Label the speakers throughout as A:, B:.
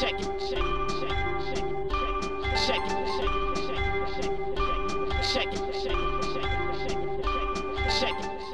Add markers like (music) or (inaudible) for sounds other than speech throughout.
A: check it.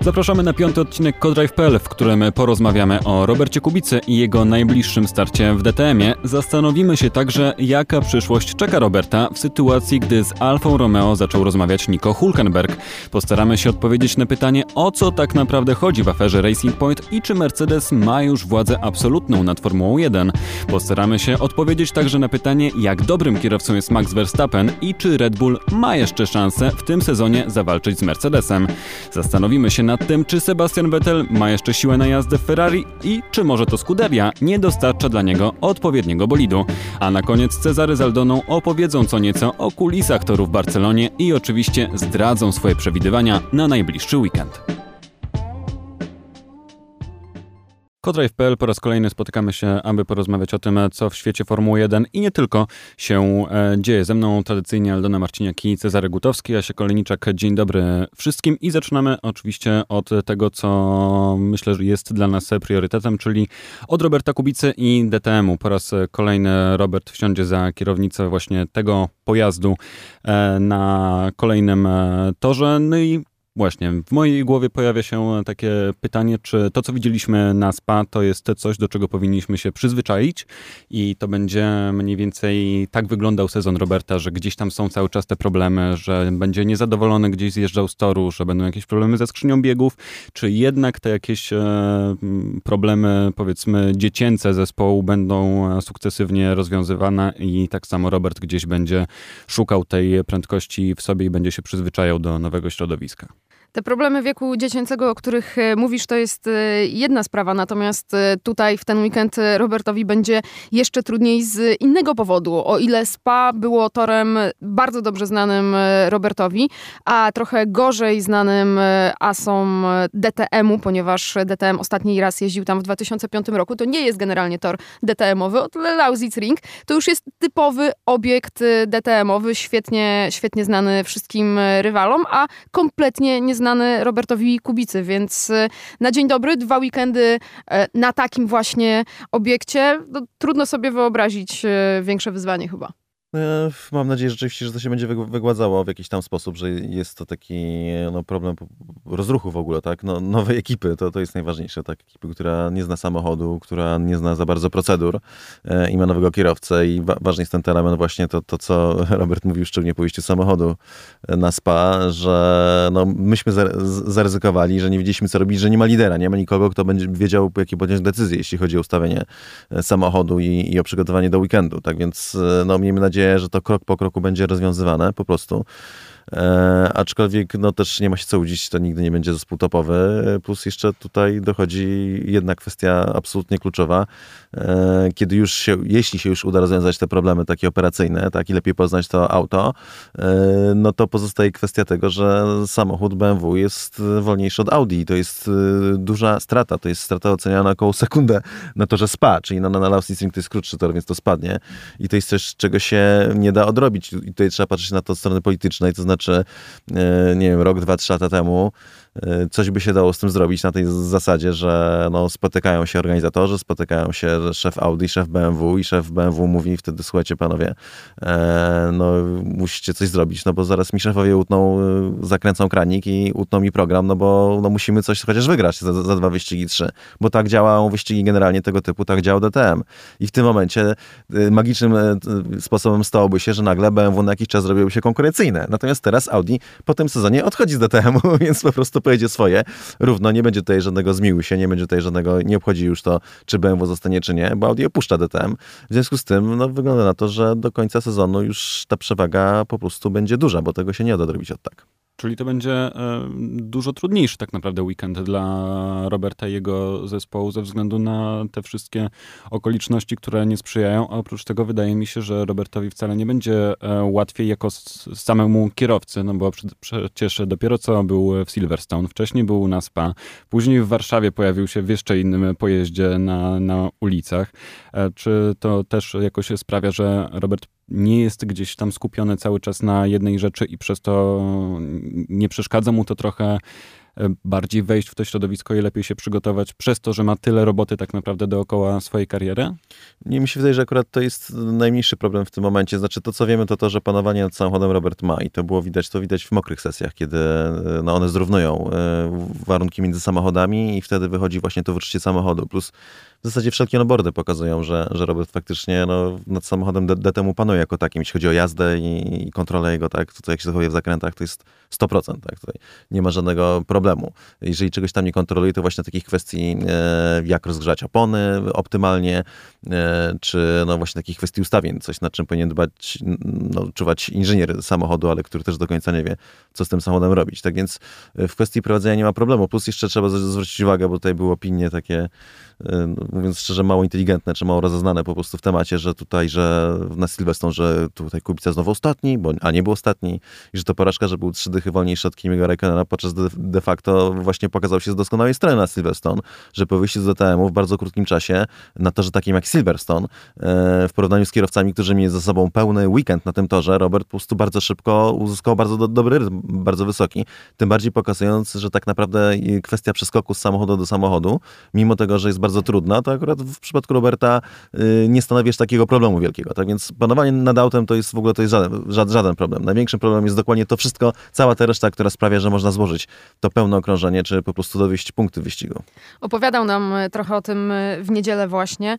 A: Zapraszamy na piąty odcinek Codrive.pl, w którym porozmawiamy o Robercie Kubicy i jego najbliższym starcie w DTM-ie. Zastanowimy się także, jaka przyszłość czeka Roberta w sytuacji, gdy z Alfą Romeo zaczął rozmawiać Nico Hulkenberg. Postaramy się odpowiedzieć na pytanie, o co tak naprawdę chodzi w aferze Racing Point i czy Mercedes ma już władzę absolutną nad Formułą 1. Postaramy się odpowiedzieć także na pytanie, jak dobrym kierowcą jest Max Verstappen i czy Red Bull ma jeszcze szansę w tym sezonie zawalczyć z Mercedesem. Zastanowimy się nad tym, czy Sebastian Vettel ma jeszcze siłę na jazdę w Ferrari i czy może to Scuderia nie dostarcza dla niego odpowiedniego bolidu. A na koniec Cezary z Aldoną opowiedzą co nieco o kulisach toru w Barcelonie i oczywiście zdradzą swoje przewidywania na najbliższy weekend. Codrive.pl po raz kolejny spotykamy się, aby porozmawiać o tym, co w świecie Formuły 1 i nie tylko się e, dzieje. Ze mną tradycyjnie Aldona Marciniak i Cezary Gutowski, ja się Kolejniczak. Dzień dobry wszystkim i zaczynamy oczywiście od tego, co myślę, że jest dla nas priorytetem, czyli od Roberta Kubicy i DTM-u. Po raz kolejny Robert wsiądzie za kierownicę właśnie tego pojazdu e, na kolejnym e, torze. No i Właśnie, w mojej głowie pojawia się takie pytanie, czy to, co widzieliśmy na SPA, to jest coś, do czego powinniśmy się przyzwyczaić i to będzie mniej więcej tak wyglądał sezon Roberta, że gdzieś tam są cały czas te problemy, że będzie niezadowolony, gdzieś zjeżdżał z toru, że będą jakieś problemy ze skrzynią biegów, czy jednak te jakieś e, problemy, powiedzmy, dziecięce zespołu będą sukcesywnie rozwiązywane i tak samo Robert gdzieś będzie szukał tej prędkości w sobie i będzie się przyzwyczajał do nowego środowiska.
B: Te problemy wieku dziecięcego, o których e, mówisz, to jest e, jedna sprawa, natomiast e, tutaj w ten weekend Robertowi będzie jeszcze trudniej z innego powodu. O ile SPA było torem bardzo dobrze znanym Robertowi, a trochę gorzej znanym asom DTM-u, ponieważ DTM ostatni raz jeździł tam w 2005 roku, to nie jest generalnie tor DTM-owy, o tyle Lausitz Ring to już jest typowy obiekt DTM-owy, świetnie, świetnie znany wszystkim rywalom, a kompletnie nie znany Robertowi Kubicy, więc y, na dzień dobry dwa weekendy e, na takim właśnie obiekcie, no, trudno sobie wyobrazić e, większe wyzwanie chyba.
C: E, mam nadzieję rzeczywiście, że to się będzie wygładzało w jakiś tam sposób, że jest to taki no, problem rozruchu w ogóle, tak? No, nowej ekipy, to, to jest najważniejsze, tak? Ekipy, która nie zna samochodu, która nie zna za bardzo procedur e, i ma nowego kierowcę i wa ważny jest ten element właśnie to, to, co (laughs) Robert mówił szczególnie po wyjściu samochodu e, na SPA, że no, myśmy zaryzykowali, że nie wiedzieliśmy co robić, że nie ma lidera, nie ma nikogo, kto będzie wiedział, jakie podjąć decyzje, jeśli chodzi o ustawienie samochodu i, i o przygotowanie do weekendu, tak? Więc no, miejmy nadzieję, nadzieję, że to krok po kroku będzie rozwiązywane po prostu. E, aczkolwiek no też nie ma się co łudzić, to nigdy nie będzie zespół topowy. Plus jeszcze tutaj dochodzi jedna kwestia absolutnie kluczowa. E, kiedy już się, jeśli się już uda rozwiązać te problemy takie operacyjne, tak i lepiej poznać to auto, e, no to pozostaje kwestia tego, że samochód BMW jest wolniejszy od Audi. To jest e, duża strata. To jest strata oceniana około sekundę na to, że spa, czyli na, na, na Lausitz to jest krótszy tor, więc to spadnie. I to jest coś, czego się nie da odrobić. I tutaj trzeba patrzeć na to od strony politycznej, to znaczy znaczy, e, nie wiem, rok, dwa, trzy lata temu coś by się dało z tym zrobić na tej zasadzie, że no, spotykają się organizatorzy, spotykają się szef Audi, szef BMW i szef BMW mówi wtedy, słuchajcie panowie, e, no musicie coś zrobić, no bo zaraz mi szefowie utną, y, zakręcą kranik i utną mi program, no bo no, musimy coś chociaż wygrać za, za dwa wyścigi, trzy, bo tak działają wyścigi generalnie tego typu, tak działa DTM. I w tym momencie y, magicznym sposobem stałoby się, że nagle BMW na jakiś czas zrobiłoby się konkurencyjne. Natomiast teraz Audi po tym sezonie odchodzi z DTM-u, (laughs) więc po prostu pojedzie swoje. Równo nie będzie tutaj żadnego zmiłu się, nie będzie tutaj żadnego, nie obchodzi już to, czy BMW zostanie, czy nie, bo Audi opuszcza DTM. W związku z tym, no, wygląda na to, że do końca sezonu już ta przewaga po prostu będzie duża, bo tego się nie da odrobić od tak.
A: Czyli to będzie e, dużo trudniejszy tak naprawdę weekend dla Roberta i jego zespołu ze względu na te wszystkie okoliczności, które nie sprzyjają. A oprócz tego wydaje mi się, że Robertowi wcale nie będzie e, łatwiej jako samemu kierowcy, no bo przecież dopiero co był w Silverstone, wcześniej był na SPA, później w Warszawie pojawił się w jeszcze innym pojeździe na, na ulicach. E, czy to też jakoś sprawia, że Robert nie jest gdzieś tam skupiony cały czas na jednej rzeczy i przez to nie przeszkadza mu to trochę bardziej wejść w to środowisko i lepiej się przygotować przez to, że ma tyle roboty tak naprawdę dookoła swojej kariery?
C: Nie, mi się wydaje, że akurat to jest najmniejszy problem w tym momencie. Znaczy to, co wiemy, to to, że panowanie nad samochodem Robert ma i to było widać, to widać w mokrych sesjach, kiedy no, one zrównują warunki między samochodami i wtedy wychodzi właśnie to wyczucie samochodu. Plus w zasadzie wszelkie onboardy pokazują, że, że Robert faktycznie no, nad samochodem DTM panuje jako takim, jeśli chodzi o jazdę i, i kontrolę jego, tak, to, to jak się zachowuje w zakrętach, to jest 100%, tak, tutaj nie ma żadnego problemu. Jeżeli czegoś tam nie kontroluje, to właśnie takich kwestii, e, jak rozgrzać opony optymalnie, e, czy no właśnie takich kwestii ustawień, coś nad czym powinien dbać, no, czuwać inżynier samochodu, ale który też do końca nie wie, co z tym samochodem robić. Tak więc e, w kwestii prowadzenia nie ma problemu. Plus jeszcze trzeba zwrócić uwagę, bo tutaj były opinie takie no, mówiąc szczerze, mało inteligentne, czy mało rozeznane po prostu w temacie, że tutaj, że na Sylwestrą, że tutaj Kubica znowu ostatni, bo, a nie był ostatni i że to porażka, że był trzy dychy wolniejszy od Kimiego Raikkonena, podczas de, de facto właśnie pokazał się z doskonałej strony na Silverstone, że po wyjściu z DTM-u w bardzo krótkim czasie na torze takim jak Silverstone, e, w porównaniu z kierowcami, którzy mieli za sobą pełny weekend na tym torze, Robert po prostu bardzo szybko uzyskał bardzo do, dobry rytm, bardzo wysoki, tym bardziej pokazując, że tak naprawdę kwestia przeskoku z samochodu do samochodu, mimo tego, że jest bardzo bardzo to akurat w przypadku Roberta y, nie stanowisz takiego problemu wielkiego. Tak więc panowanie nad autem to jest w ogóle to jest żaden, żaden problem. Największym problemem jest dokładnie to wszystko, cała ta reszta, która sprawia, że można złożyć to pełne okrążenie, czy po prostu dowieść punkty wyścigu.
B: Opowiadał nam y, trochę o tym y, w niedzielę właśnie,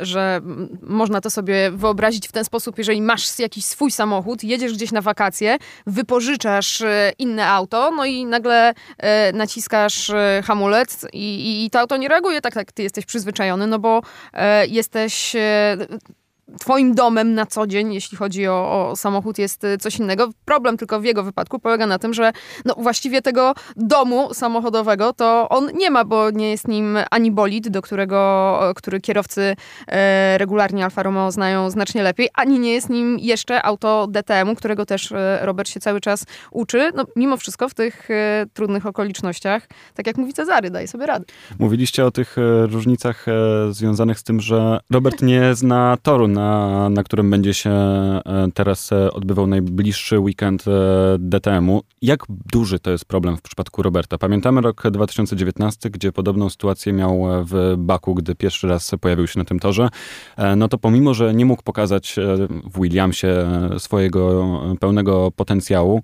B: że można to sobie wyobrazić w ten sposób, jeżeli masz jakiś swój samochód, jedziesz gdzieś na wakacje, wypożyczasz inne auto, no i nagle naciskasz hamulec i, i to auto nie reaguje tak, jak ty jesteś przyzwyczajony, no bo e, jesteś e, Twoim domem na co dzień, jeśli chodzi o, o, samochód, jest y, coś innego. Problem tylko w jego wypadku polega na tym, że no właściwie tego domu samochodowego to on nie ma, bo nie jest nim ani bolid, do którego, który kierowcy e, regularnie Alfa Romeo znają znacznie lepiej, ani nie jest nim jeszcze auto DTM-u, którego też e, Robert się cały czas uczy. No, mimo wszystko w tych e, trudnych okolicznościach, tak jak mówi Cezary, daje sobie radę.
A: Mówiliście o tych e, różnicach e, związanych z tym, że Robert nie zna toru na, na którym będzie się e, teraz e, odbywał najbliższy weekend e, DTM-u. Jak duży to jest problem w przypadku Roberta? Pamiętamy rok 2019, gdzie podobną sytuację miał w Baku, gdy pierwszy raz pojawił się na tym torze. No to pomimo, że nie mógł pokazać w Williamsie swojego pełnego potencjału,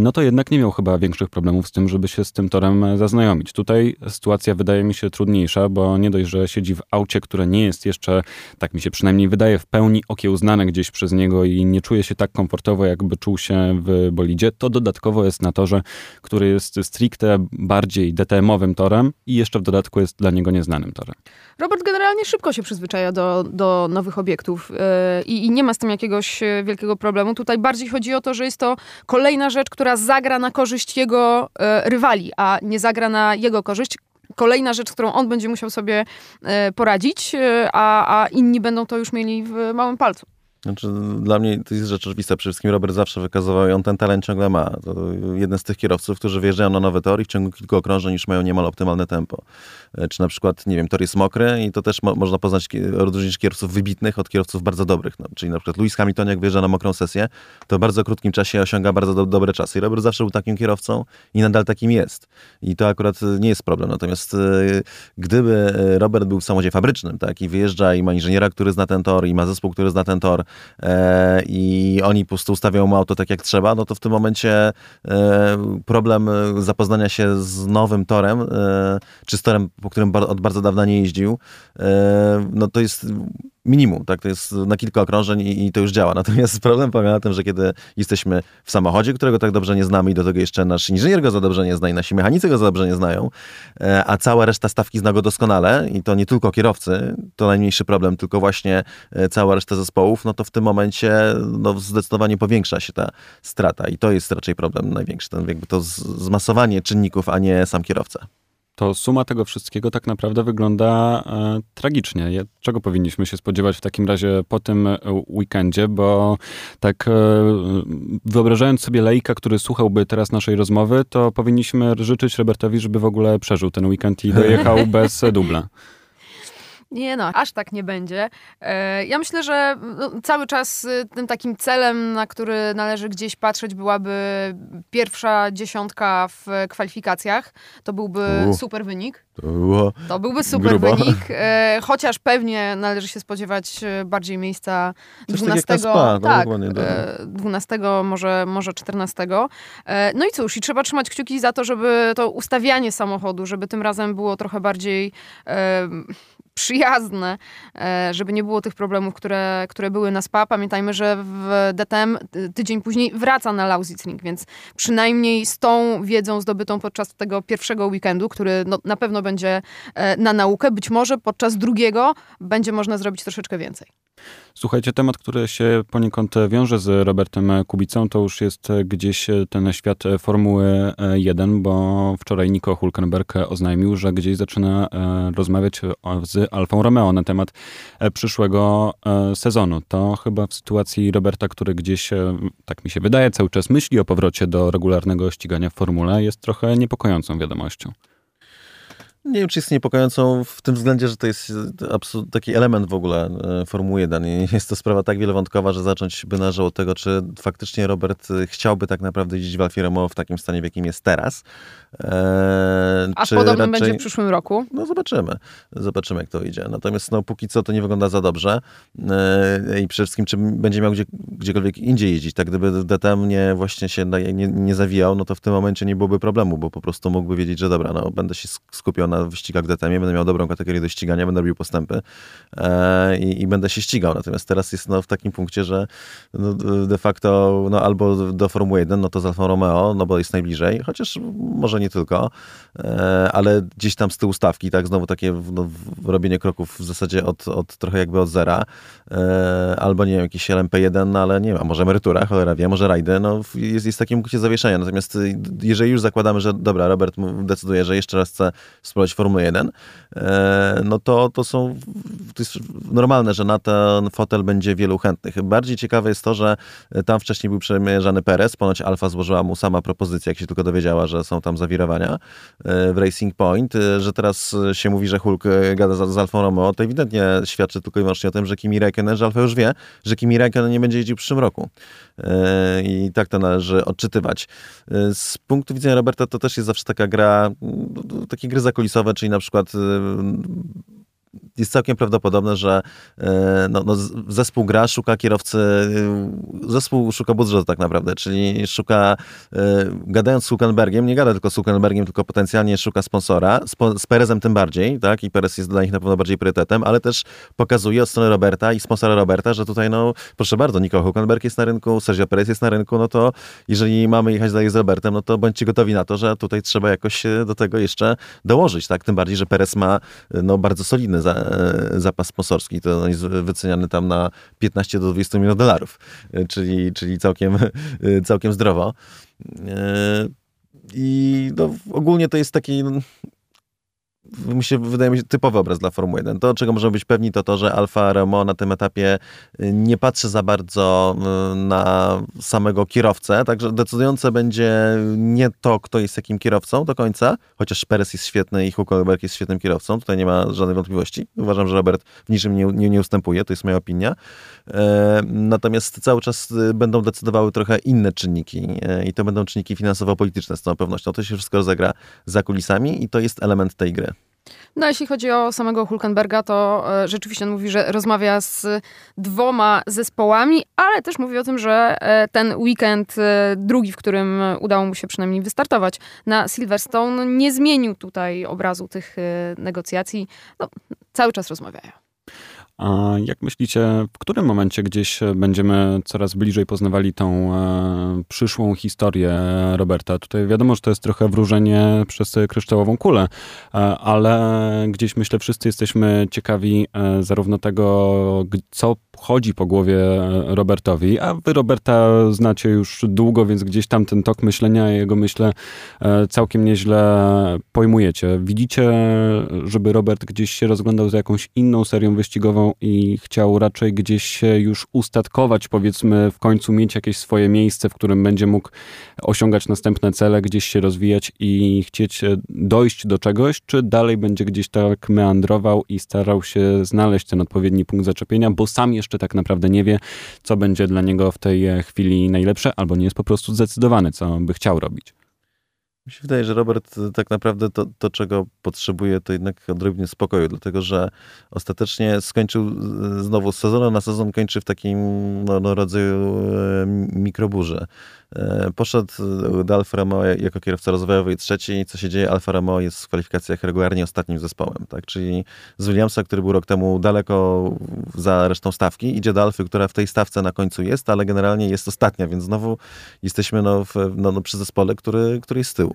A: no to jednak nie miał chyba większych problemów z tym, żeby się z tym torem zaznajomić. Tutaj sytuacja wydaje mi się trudniejsza, bo nie dość, że siedzi w aucie, które nie jest jeszcze, tak mi się przynajmniej wydaje, w pełni okiełznane gdzieś przez niego i nie czuje się tak komfortowo, jakby czuł się w bolidzie, to dodatkowo jest na torze, który jest stricte bardziej DTM-owym torem i jeszcze w dodatku jest dla niego nieznanym torem.
B: Robert generalnie szybko się przyzwyczaja do, do nowych obiektów yy, i nie ma z tym jakiegoś e, wielkiego problemu. Tutaj bardziej chodzi o to, że jest to kolejna rzecz, która zagra na korzyść jego yy, rywali, a nie zagra na jego korzyść kolejna rzecz, którą on będzie musiał sobie e, poradzić, e, a, a inni będą to już mieli w małym palcu.
C: Znaczy, dla mnie to jest rzecz oczywista. Przede wszystkim Robert zawsze wykazywał i on ten talent ciągle ma. To jeden z tych kierowców, którzy wyjeżdżają na nowy tor i w ciągu kilku okrążeń już mają niemal optymalne tempo. E, czy na przykład, nie wiem, tor jest mokry i to też mo można poznać, odróżnić kierowców wybitnych od kierowców bardzo dobrych. No, czyli na przykład Lewis Hamilton, jak wyjeżdża na mokrą sesję, to w bardzo krótkim czasie osiąga bardzo do dobre czasy. I Robert zawsze był takim kierowcą i nadal takim jest. I to akurat nie jest problem. Natomiast e, gdyby e, Robert był w samochodzie fabrycznym, tak, i wyjeżdża i ma inżyniera, który zna ten tor, i ma zespół, który zna ten tor, e, i oni po prostu ustawiają mu auto tak jak trzeba, no to w tym momencie e, problem zapoznania się z nowym torem, e, czy z torem, po którym od bardzo dawna nie jeździł, e, no to jest minimum, tak? To jest na kilka okrążeń i, to już działa. (laughs) Natomiast problem polega na tym, że kiedy jesteśmy w samochodzie, którego tak dobrze nie znamy i do tego jeszcze nasz inżynier go za dobrze nie zna i nasi mechanicy go za dobrze nie znają, e, a cała reszta stawki zna go doskonale i to nie tylko kierowcy, to najmniejszy problem, tylko właśnie e, cała reszta zespołów, no to w tym momencie no, zdecydowanie powiększa się ta strata i to jest raczej problem największy, ten jakby to zmasowanie czynników, a nie sam kierowca
A: to suma tego wszystkiego tak naprawdę wygląda e, tragicznie. Czego powinniśmy się spodziewać w takim razie po tym e, weekendzie, bo tak e, wyobrażając sobie laika, który słuchałby teraz naszej rozmowy, to powinniśmy życzyć Robertowi, żeby w ogóle przeżył ten weekend i dojechał (laughs) bez dubla.
B: Nie no, aż tak nie będzie. E, ja myślę, że no, cały czas y, tym takim celem, na który należy gdzieś patrzeć, byłaby pierwsza dziesiątka w kwalifikacjach. To byłby
C: U.
B: super wynik.
C: To było...
B: To byłby super
C: Grubo.
B: wynik, e, chociaż pewnie należy się spodziewać e, bardziej miejsca
C: Coś
B: 12,
C: tak jak na Spa, no,
B: tak,
C: dokładnie, tak.
B: e, 12, może, może 14. E, No i cóż, i trzeba trzymać kciuki za to, żeby to ustawianie samochodu, żeby tym razem było trochę bardziej przyjazne, e, żeby nie było tych problemów, które, które były na SPA. Pamiętajmy, że w DTM ty- tydzień później wraca na Lausitzring, więc przynajmniej z tą wiedzą zdobytą podczas tego pierwszego weekendu, który no, na pewno będzie e, na naukę, być może podczas drugiego będzie można zrobić troszeczkę więcej.
A: Słuchajcie, temat, który się poniekąd wiąże z Robertem Kubicą, to już jest gdzieś ten świat Formuły 1, bo wczoraj Nico Hulkenberg oznajmił, że gdzieś zaczyna e, rozmawiać z Alfą Romeo na temat e, przyszłego e, sezonu. To chyba w sytuacji Roberta, który gdzieś, e, tak mi się wydaje, cały czas myśli o powrocie do regularnego ścigania w Formule, jest trochę niepokojącą wiadomością.
C: Nie wiem, czy jest niepokojącą w tym względzie, że to jest taki element w ogóle e, Formuły 1. I jest to sprawa tak wielowątkowa, że zacząć by należało od tego, czy faktycznie Robert e, chciałby tak naprawdę jeździć w Alfie Romeo w takim stanie, w jakim jest teraz. E,
B: A
C: czy
B: podobno
C: raczej-
B: będzie w przyszłym roku.
C: No zobaczymy. Zobaczymy, jak to idzie. Natomiast no, póki co to nie wygląda za dobrze. E, I przede wszystkim, czy będzie miał gdzie, gdziekolwiek indziej jeździć. Tak gdyby DTM nie właśnie się nie, nie zawijał, no to w tym momencie nie byłoby problemu, bo po prostu mógłby wiedzieć, że dobra, no będę się sk- skupiał na wyścigach w DTM, będę miał dobrą kategorię do ścigania, będę robił postępy e, i, i będę się ścigał. Natomiast teraz jest no, w takim punkcie, że no, de facto no, albo do Formuły 1, no to z Alfa Romeo, no bo jest najbliżej, chociaż może nie tylko, e, ale gdzieś tam z tyłu stawki, tak, znowu takie no, robienie kroków w zasadzie od, od trochę jakby od zera, e, albo nie wiem, jakiś LMP1, no, ale nie wiem, a może emerytura, cholera wie, może rajdy, no jest, jest w takim punkcie zawieszenia. Natomiast y, jeżeli już zakładamy, że dobra, Robert decyduje, że jeszcze raz chce spróbować Formuły 1, e, no to, to są, to jest normalne, że na ten fotel będzie wielu chętnych. Bardziej ciekawe jest to, że tam wcześniej był przemierzany Perez, ponoć Alfa złożyła mu sama propozycję, jak się tylko dowiedziała, że są tam zawirowania e, w Racing Point, e, że teraz się mówi, że Hulk gada z, z Alfą Romeo, to ewidentnie świadczy tylko i wyłącznie o tym, że Kimi Räikkönen, że Alfa już wie, że Kimi Räikkönen nie będzie jeździł w przyszłym roku. I tak to należy odczytywać. Z punktu widzenia Roberta to też jest zawsze taka gra, mm, takie gry zakulisowe, czyli na przykład e, jest całkiem prawdopodobne, że e, no, no, zespół gra, szuka kierowcy, e, zespół szuka budżetu tak naprawdę, czyli szuka, e, gadając z Hulkenbergiem, nie gada tylko z Hulkenbergiem, tylko potencjalnie szuka sponsora, z, z Perezem tym bardziej, tak, i Perez jest dla nich na pewno bardziej priorytetem, ale też pokazuje od strony Roberta i sponsora Roberta, że tutaj, no, proszę bardzo, Nico Hulkenberg jest na rynku, Sergio Perez jest na rynku, no to jeżeli mamy jechać dalej z Robertem, no to bądźcie gotowi na to, że tutaj trzeba jakoś do tego jeszcze dołożyć, tak, tym bardziej, że Perez ma no, bardzo solidny za, e, zapas sponsorski. To on jest wyceniany tam na 15 do 20 milionów dolarów, e, czyli, czyli całkiem, e, całkiem zdrowo. I no, ogólnie to jest taki mi się, wydaje mi się, typowy obraz dla Formuły 1. To, czego możemy być pewni, to to, że Alfa Romeo na tym etapie y, nie patrzy za bardzo y, na samego kierowcę, także decydujące będzie nie to, kto jest jakim kierowcą do końca, chociaż Perez jest świetny i Hulkenberg jest świetnym kierowcą, tutaj nie ma żadnej wątpliwości. Uważam, że Robert w niczym nie, nie, nie ustępuje, to jest moja opinia. E, Natomiast cały czas y, będą decydowały trochę inne czynniki e, i to będą czynniki finansowo-polityczne z całą pewnością. To się wszystko rozegra za kulisami i to jest element tej gry.
B: No, jeśli chodzi o samego Hulkenberga, to e, rzeczywiście on mówi, że rozmawia z dwoma zespołami, ale też mówi o tym, że e, ten weekend, e, drugi, w którym udało mu się przynajmniej wystartować na Silverstone, nie zmienił tutaj obrazu tych e, negocjacji. No, cały czas rozmawiają.
A: A jak myślicie, w którym momencie gdzieś będziemy coraz bliżej poznawali tą e, przyszłą historię Roberta? Tutaj wiadomo, że to jest trochę wróżenie przez kryształową kulę, e, ale gdzieś myślę, wszyscy jesteśmy ciekawi e, zarówno tego, co chodzi po głowie e, Robertowi, a wy Roberta znacie już długo, więc gdzieś tam ten tok myślenia, jego myślę, e, całkiem nieźle pojmujecie. Widzicie, żeby Robert gdzieś się rozglądał za jakąś inną serią wyścigową i chciał raczej gdzieś się już ustatkować, powiedzmy, w końcu mieć jakieś swoje miejsce, w którym będzie mógł osiągać następne cele, gdzieś się rozwijać i chcieć e, dojść do czegoś, czy dalej będzie gdzieś tak meandrował i starał się znaleźć ten odpowiedni punkt zaczepienia, bo sam jeszcze tak naprawdę nie wie, co będzie dla niego w tej e, chwili najlepsze, albo nie jest po prostu zdecydowany, co by chciał robić.
C: Mi się wydaje, że Robert tak naprawdę to, to, czego potrzebuje, to jednak odrobinę spokoju, dlatego że ostatecznie skończył e, znowu z sezonu na sezon kończy w takim no, no rodzaju mikroburze. E, poszedł do Alfa Romeo jako kierowca rozwojowy i trzeci. Co się dzieje? Alfa Romeo jest w kwalifikacjach regularnie ostatnim zespołem. Tak? Czyli z Williamsa, który był rok temu daleko za resztą stawki, idzie do Alfy, która w tej stawce na końcu jest, ale generalnie jest ostatnia, więc znowu jesteśmy no, w, no, no przy zespole, który, który jest z tyłu.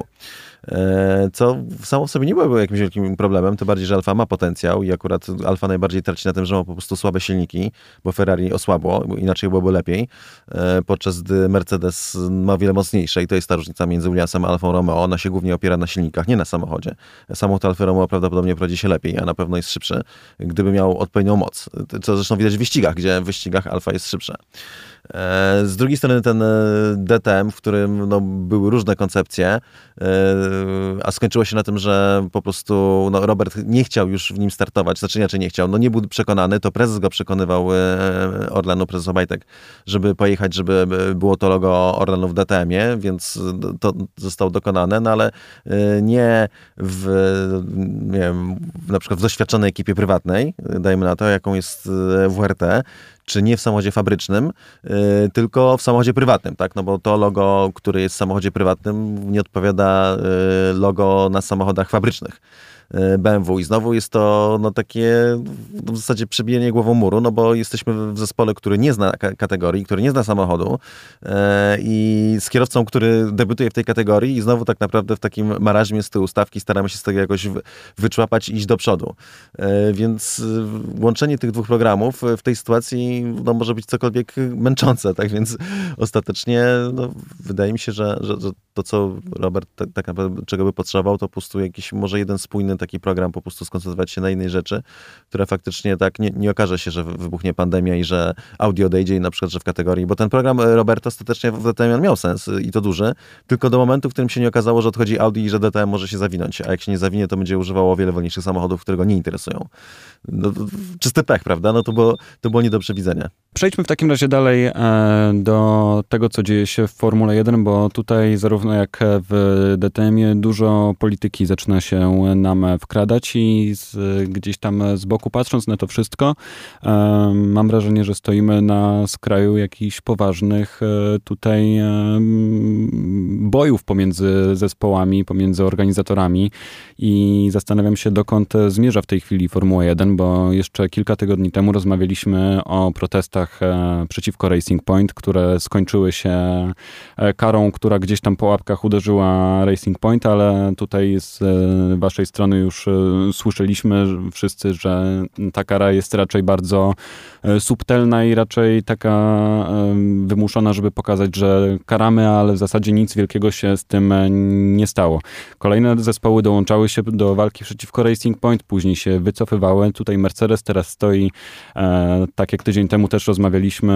C: E, co samo w sobie nie byłoby jakimś wielkim problemem, tym bardziej, że Alfa ma potencjał i akurat Alfa najbardziej traci na tym, że ma po prostu słabe silniki, bo Ferrari osłabło, inaczej byłoby lepiej, e, podczas gdy Mercedes ma wiele mocniejsze i to jest ta różnica między Williamsem a Alfą Romeo. Ona się głównie opiera na silnikach, nie na samochodzie. Samochód Alfa Romeo prawdopodobnie prowadzi się lepiej, a na pewno jest szybszy, gdyby miał odpowiednią moc. Co zresztą widać w wyścigach, gdzie w wyścigach Alfa jest szybsza. E, z drugiej strony ten e, DTM, w którym no, były różne koncepcje, e, a skończyło się na tym, że po prostu no, Robert nie chciał już w nim startować, znaczy inaczej nie chciał, no nie był przekonany, to prezes go przekonywał Orlenu, prezes Obajtek, żeby pojechać, żeby było to logo Orlenu w DTM-ie, więc to zostało dokonane, no ale nie w, nie wiem, na przykład w doświadczonej ekipie prywatnej, dajmy na to, jaką jest WRT, czy nie w samochodzie fabrycznym, yy, tylko w samochodzie prywatnym, tak? No bo to logo, które jest w samochodzie prywatnym, nie odpowiada yy, logo na samochodach fabrycznych. E, BMW. I znowu jest to no, takie w zasadzie przebijanie głową muru, no bo jesteśmy w zespole, który nie zna kategorii, który nie zna samochodu e, i z kierowcą, który debiutuje w tej kategorii i znowu tak naprawdę w takim maraźmie z tyłu stawki staramy się z tego jakoś wyczłapać i iść do przodu. E, więc łączenie tych dwóch programów w tej sytuacji no, może być cokolwiek męczące, tak więc ostatecznie no, wydaje mi się, że, że, że to, co Robert tak, tak naprawdę czego by potrzebował, to po prostu jakiś może jeden spójny taki program, po prostu skoncentrować się na innej rzeczy, która faktycznie tak nie, nie okaże się, że wybuchnie pandemia i że audio odejdzie i na przykład, że w kategorii, bo ten program e, Roberta ostatecznie w DTM miał sens i to duży, tylko do momentu, w którym się nie okazało, że odchodzi Audi i że DTM może się zawinąć, a jak się nie zawinie, to będzie używało o wiele wolniejszych samochodów, które go nie interesują. No, czysty pech, prawda? No to było, to było nie do przewidzenia.
A: Przejdźmy w takim razie dalej e, do tego, co dzieje się w Formule 1, bo tutaj zarówno jak w DTM-ie dużo polityki zaczyna się nam wkradać i z, gdzieś tam z boku patrząc na to wszystko, e, mam wrażenie, że stoimy na skraju jakichś poważnych e, tutaj bojów pomiędzy zespołami, pomiędzy organizatorami i zastanawiam się, dokąd zmierza w tej chwili Formuła 1, bo jeszcze kilka tygodni temu rozmawialiśmy o protestach E, przeciwko Racing Point, które skończyły się e, karą, która gdzieś tam po łapkach uderzyła Racing Point, ale tutaj z e, waszej strony już słyszeliśmy wszyscy, że ta kara jest raczej bardzo subtelna i raczej taka wymuszona, żeby pokazać, że karamy, ale w zasadzie nic wielkiego się z tym nie stało. Kolejne zespoły dołączały się do walki przeciwko Racing Point, później się wycofywały. Tutaj Mercedes teraz stoi, tak jak tydzień temu też rozmawialiśmy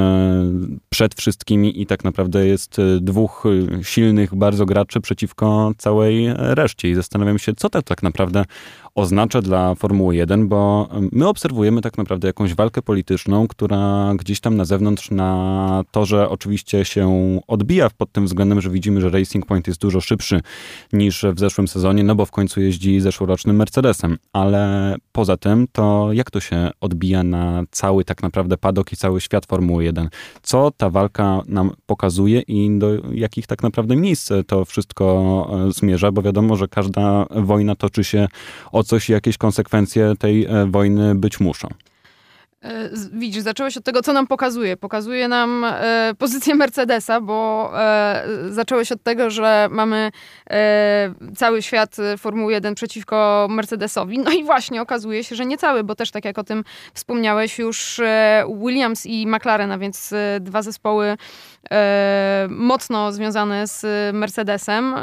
A: przed wszystkimi i tak naprawdę jest e, dwóch e, silnych bardzo graczy przeciwko całej reszcie. I zastanawiam się, co to tak naprawdę oznacza dla Formuły 1, bo my obserwujemy tak naprawdę jakąś walkę polityczną, która gdzieś tam na zewnątrz na torze oczywiście się odbija pod tym względem, że widzimy, że Racing Point jest dużo szybszy niż w zeszłym sezonie, no bo w końcu jeździ zeszłorocznym Mercedesem. Ale poza tym, to jak to się odbija na cały tak naprawdę padok i cały świat Formuły 1? Co ta walka nam pokazuje i do jakich tak naprawdę miejsc to wszystko e, zmierza, bo wiadomo, że każda wojna toczy się od coś, jakieś konsekwencje tej e, wojny być muszą.
B: E, widzisz, zaczęło się od tego, co nam pokazuje. Pokazuje nam e, pozycję Mercedesa, bo e, zaczęło się od tego, że mamy e, cały świat Formuły 1 przeciwko Mercedesowi. No i właśnie okazuje się, że nie cały, bo też tak jak o tym wspomniałeś, już e, Williams i McLaren, a więc e, dwa zespoły mocno związane z Mercedesem.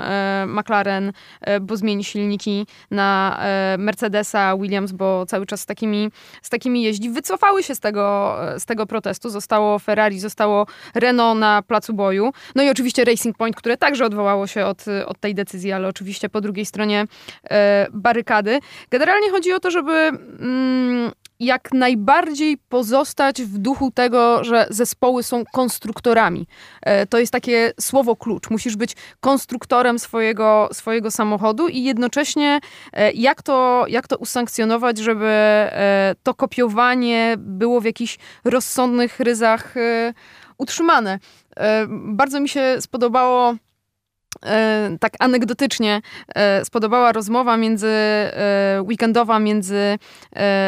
B: McLaren, bo zmieni silniki na Mercedesa, Williams, bo cały czas z takimi, z takimi jeździ. Wycofa wycofały się z tego, z tego protestu. Zostało Ferrari, zostało Renault na placu boju. No i oczywiście Racing Point, które także odwołało się od, od tej decyzji, ale oczywiście po drugiej stronie e, barykady. Generalnie chodzi o to, żeby mm, jak najbardziej pozostać w duchu tego, że zespoły są konstruktorami. E, to jest takie słowo klucz. Musisz być konstruktorem swojego, swojego samochodu i jednocześnie e, jak to, jak to usankcjonować, żeby e, to kopiowanie było w jakichś rozsądnych ryzach utrzymane. Bardzo mi się spodobało E, tak anegdotycznie e, spodobała rozmowa między, e, weekendowa między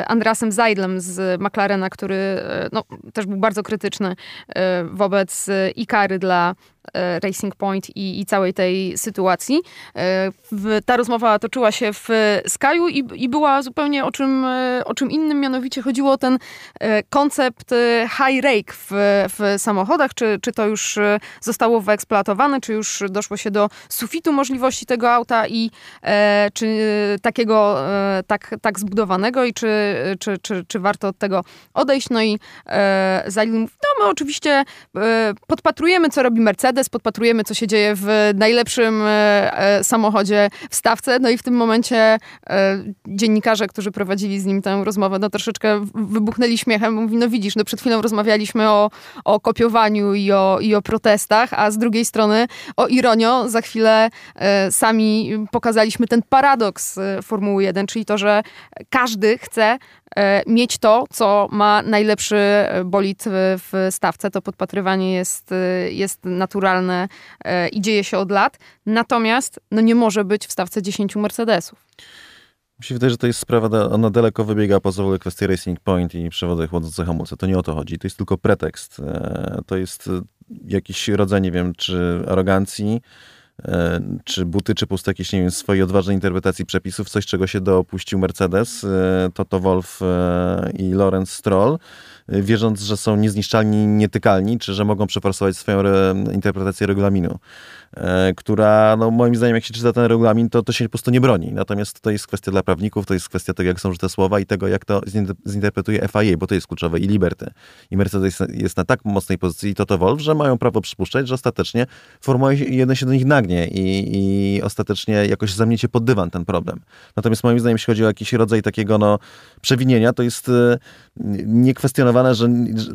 B: Andrasem Zajdlem z McLarena, który no, też był bardzo krytyczny wobec Ikary dla Racing Point i, i całej tej sytuacji. E, ta rozmowa toczyła się w Skyu i, i była zupełnie o czym, e, o czym innym, mianowicie chodziło o ten koncept high rake w, w samochodach, czy, czy to już zostało wyeksploatowane, czy już doszło się do sufitu możliwości tego auta i czy takiego tak, tak zbudowanego i czy, czy, czy, czy warto od tego odejść. No i Zalin mówi, no my oczywiście podpatrujemy, co robi Mercedes, Mercedes, podpatrujemy, co się dzieje w najlepszym e, e, samochodzie w stawce. No i w tym momencie e, dziennikarze, którzy prowadzili z nim tę rozmowę, no troszeczkę wybuchnęli śmiechem. Mówi, no widzisz, no przed chwilą rozmawialiśmy o, o kopiowaniu i o, i o protestach, a z drugiej strony o ironio, za chwilę sami pokazaliśmy ten paradoks Formuły 1, czyli to, że każdy chce mieć to, co ma najlepszy bolid w stawce. To podpatrywanie jest, jest naturalne i dzieje się od lat. Natomiast no nie może być w stawce 10 Mercedesów.
C: Mi się wydaje, że to jest sprawa, ona daleko wybiega poza ogóle kwestię Racing Point i przewody chłodzące hamulce. To nie o to chodzi. To jest tylko pretekst. To jest jakiś rodzaj, nie wiem, czy arogancji, E, czy buty, czy puste jakieś, nie wiem, swojej odważnej interpretacji przepisów, coś czego się dopuścił Mercedes, e, Toto Wolf e, i Lorenz Stroll, wierząc, że są niezniszczalni, nietykalni, czy że mogą przeforsować swoją re interpretację regulaminu. E, która, no moim zdaniem, jak się czyta ten regulamin, to, to się po prostu nie broni. Natomiast to jest kwestia dla prawników, to jest kwestia tego, jak są te słowa i tego, jak to zinterpretuje FIA, bo to jest kluczowe, i Liberty. I Mercedes jest na tak mocnej pozycji, i Toto Wolf, że mają prawo przypuszczać, że ostatecznie Formuła 1 się do nich nagnie i, i ostatecznie jakoś zamniecie pod dywan ten problem. Natomiast moim zdaniem, jeśli chodzi o jakiś rodzaj takiego no, przewinienia, to jest e, niekwestionowane, że, że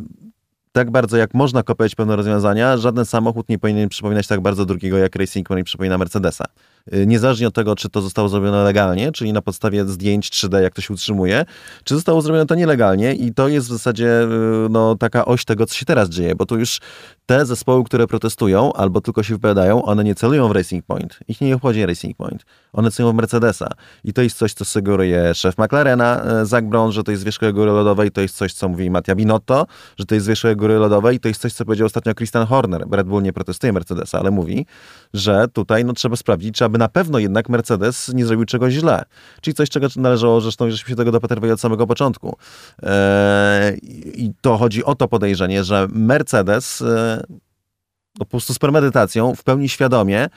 C: tak bardzo jak można kopiować pewne rozwiązania, żaden samochód nie powinien przypominać tak bardzo drugiego jak Racing Point przypomina Mercedesa. Y, niezależnie od tego, czy to zostało zrobione legalnie, czyli na podstawie zdjęć 3D, jak to się utrzymuje, czy zostało zrobione to nielegalnie i to jest w zasadzie y, no, taka oś tego, co się teraz dzieje, bo tu już te zespoły, które protestują albo tylko się wypowiadają, one nie celują w Racing Point. Ich nie obchodzi Racing Point. One celują w Mercedesa. I to jest coś, co sugeruje szef McLarena, y, Zach Brown, że to jest wierzchołek góry lodowej, to jest coś, co mówi Mattia Binotto, że to jest wierzchołek góry lodowej, to jest coś, co powiedział ostatnio Christian Horner. Red Bull nie protestuje Mercedesa, ale mówi, że tutaj no, trzeba sprawdzić, czy aby na pewno jednak Mercedes nie zrobił czegoś źle. Czyli coś, czego należało, zresztą żeśmy się tego dopatrywali od samego początku. Eee, I to chodzi o to podejrzenie, że Mercedes e, no, po prostu z premedytacją, w pełni świadomie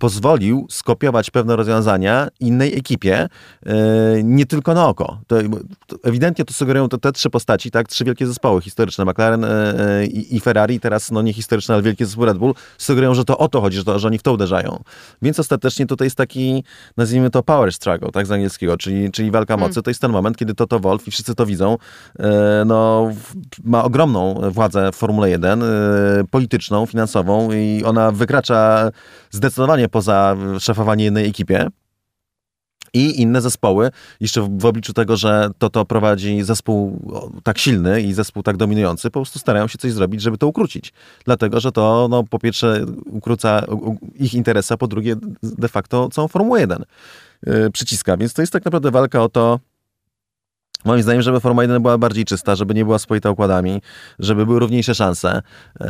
C: pozwolił skopiować pewne rozwiązania innej ekipie, e, nie tylko na oko. To, ewidentnie to sugerują to te trzy postaci, tak? Trzy wielkie zespoły historyczne, McLaren e, e, i, Ferrari, teraz no nie historyczne, ale wielkie zespoły Red Bull, sugerują, że to o to chodzi, że, to, że oni w to uderzają. Więc ostatecznie tutaj jest taki, nazwijmy to power struggle, tak z angielskiego, czyli, czyli walka mocy. Mm. To jest ten moment, kiedy Toto Wolf i wszyscy to widzą, no, ma ogromną władzę w Formule 1, polityczną, finansową i ona wykracza zdecydowanie poza szefowanie jednej ekipie. I inne zespoły, jeszcze w, w obliczu tego, że to to prowadzi zespół tak silny i zespół tak dominujący, po prostu starają się coś zrobić, żeby to ukrócić. Dlatego, że to no, po pierwsze ukróca ich interesy, a po drugie de facto całą Formułę 1 yy, przyciska. Więc to jest tak naprawdę walka o to, Moim zdaniem, żeby Formuła 1 była bardziej czysta, żeby nie była spojita układami, żeby były równiejsze szanse. Eee,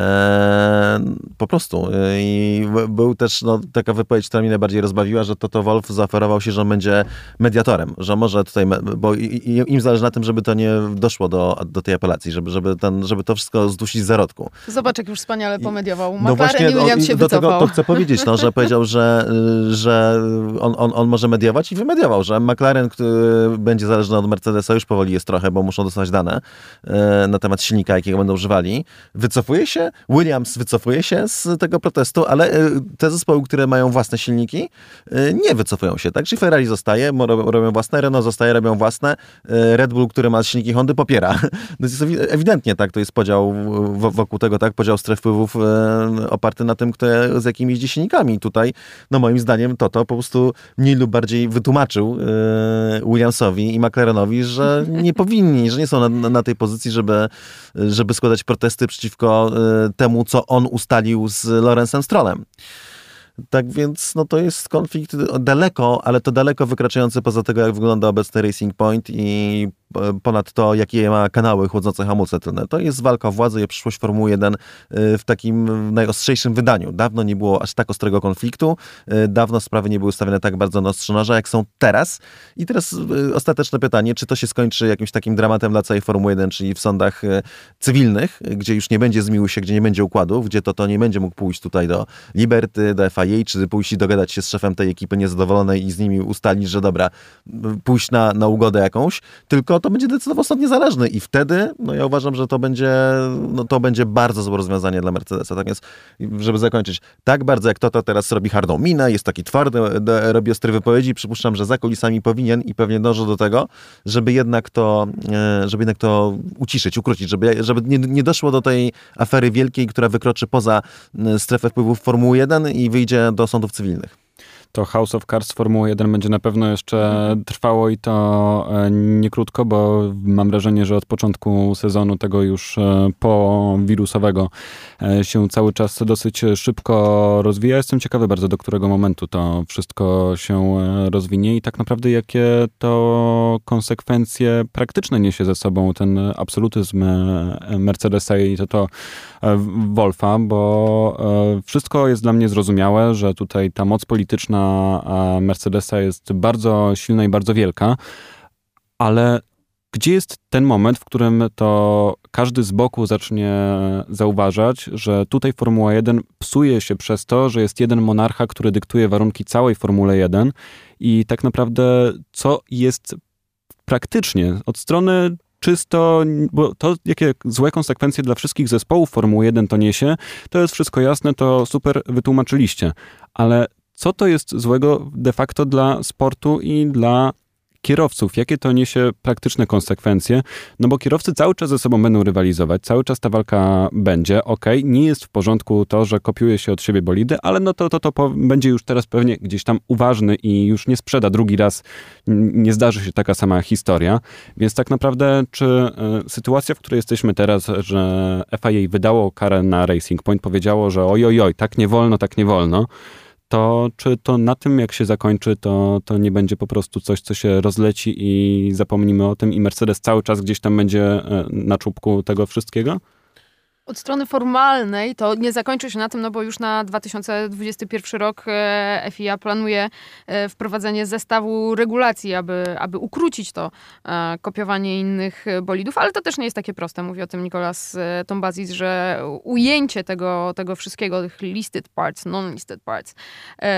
C: po prostu. I był też no, taka wypowiedź, która mnie najbardziej rozbawiła, że Toto Wolf zaoferował się, że on będzie mediatorem, że może tutaj, bo im zależy na tym, żeby to nie doszło do, do tej apelacji, żeby, żeby, ten, żeby to wszystko zdusić z zarodku.
B: Zobacz, jak już wspaniale pomediował. No właśnie, Williams się
C: do
B: wycofał.
C: tego to chcę powiedzieć, no, że (laughs) powiedział, że, że on, on, on może mediować i wymediował, że McLaren, który będzie zależny od Mercedesa, już powoli jest trochę, bo muszą dostać dane e, na temat silnika, jakiego będą używali. Wycofuje się, Williams wycofuje się z tego protestu, ale e, te zespoły, które mają własne silniki, e, nie wycofują się, tak? Czyli Ferrari zostaje, robią własne, Renault zostaje, robią własne, Red Bull, który ma silniki Hondy, popiera. (laughs) No jest ewidentnie tak, to jest podział wokół tego, tak, podział stref wpływów oparty na tym, kto, z jakimi jeździ silnikami. Tutaj, no moim zdaniem, to to po prostu mniej lub bardziej wytłumaczył Williamsowi i McLarenowi, że nie powinni, że nie są na, na tej pozycji, żeby, żeby składać protesty przeciwko y, temu, co on ustalił z Lorenzem Strollem. Tak więc no to jest konflikt daleko, ale to daleko wykraczający poza tego, jak wygląda obecny Racing Point i E, ponad to, jakie ma kanały chłodzące hamulce tylne. To jest walka o władzę i przyszłość Formuły 1 e, w takim najostrzejszym wydaniu. Dawno nie było aż tak ostrego konfliktu, e, dawno sprawy nie były stawiane tak bardzo na ostrze noża, jak są teraz. I teraz ostateczne pytanie, czy to się skończy jakimś takim dramatem dla całej Formuły 1, czyli w sądach cywilnych, gdzie już nie będzie zmiłuj się, gdzie nie będzie układów, gdzie to, to nie będzie mógł pójść tutaj do Liberty, do FIA, czy pójść i dogadać się z szefem tej ekipy niezadowolonej i z nimi ustalić, że dobra, pójść na, na ugodę jakąś, tylko to będzie decydował sąd niezależny i wtedy, no ja uważam, że to będzie, no to będzie bardzo złe rozwiązanie dla Mercedesa. Tak więc, żeby zakończyć, tak bardzo jak to, to teraz robi hardą minę, jest taki twardy, robi ostre wypowiedzi, przypuszczam, że za kulisami powinien i pewnie dąży do tego, żeby jednak to, e, żeby jednak to uciszyć, ukrócić, żeby, żeby nie, nie doszło do tej afery wielkiej, która wykroczy poza e, strefę wpływów Formuły 1 i wyjdzie do sądów cywilnych
A: to House of Cards Formuły 1 będzie na pewno jeszcze trwało i to e, nie krótko, bo mam wrażenie, że od początku sezonu tego już e, po wirusowego e, się cały czas dosyć szybko rozwija. Jestem ciekawy bardzo, do którego momentu to wszystko się rozwinie i tak naprawdę jakie to konsekwencje praktyczne niesie ze sobą ten absolutyzm Mercedesa i to to Wolfa, bo wszystko jest dla mnie zrozumiałe, że tutaj ta moc polityczna Mercedesa jest bardzo silna i bardzo wielka, ale gdzie jest ten moment, w którym to każdy z boku zacznie zauważać, że tutaj Formuła 1 psuje się przez to, że jest jeden monarcha, który dyktuje warunki całej Formuły 1 i tak naprawdę co jest praktycznie od strony czysto, bo to, jakie złe konsekwencje dla wszystkich zespołów Formuły 1 to niesie, to jest wszystko jasne, to super wytłumaczyliście. Ale co to jest złego de facto dla sportu i dla kierowców, jakie to niesie praktyczne konsekwencje, no bo kierowcy cały czas ze sobą będą rywalizować, cały czas ta walka będzie, ok, nie jest w porządku to, że kopiuje się od siebie bolidy, ale no to, to, to będzie już teraz pewnie gdzieś tam uważny i już nie sprzeda. Drugi raz, nie zdarzy się taka sama historia, więc tak naprawdę czy y, sytuacja, w której jesteśmy teraz, że FIA wydało karę na Racing Point, powiedziało, że oj, oj, oj, tak nie wolno, tak nie wolno, to czy to na tym, jak się zakończy, to, to nie będzie po prostu coś, co się rozleci i zapomnimy o tym i Mercedes cały czas gdzieś tam będzie e, na czubku tego wszystkiego?
B: Od strony formalnej to nie zakończy się na tym, no bo już na 2021 rok e, FIA planuje e, wprowadzenie zestawu regulacji, aby, aby ukrócić to e, kopiowanie innych bolidów, ale to też nie jest takie proste. Mówi o tym Nicolas Tombazis, że ujęcie tego, tego wszystkiego, tych listed parts, non-listed parts,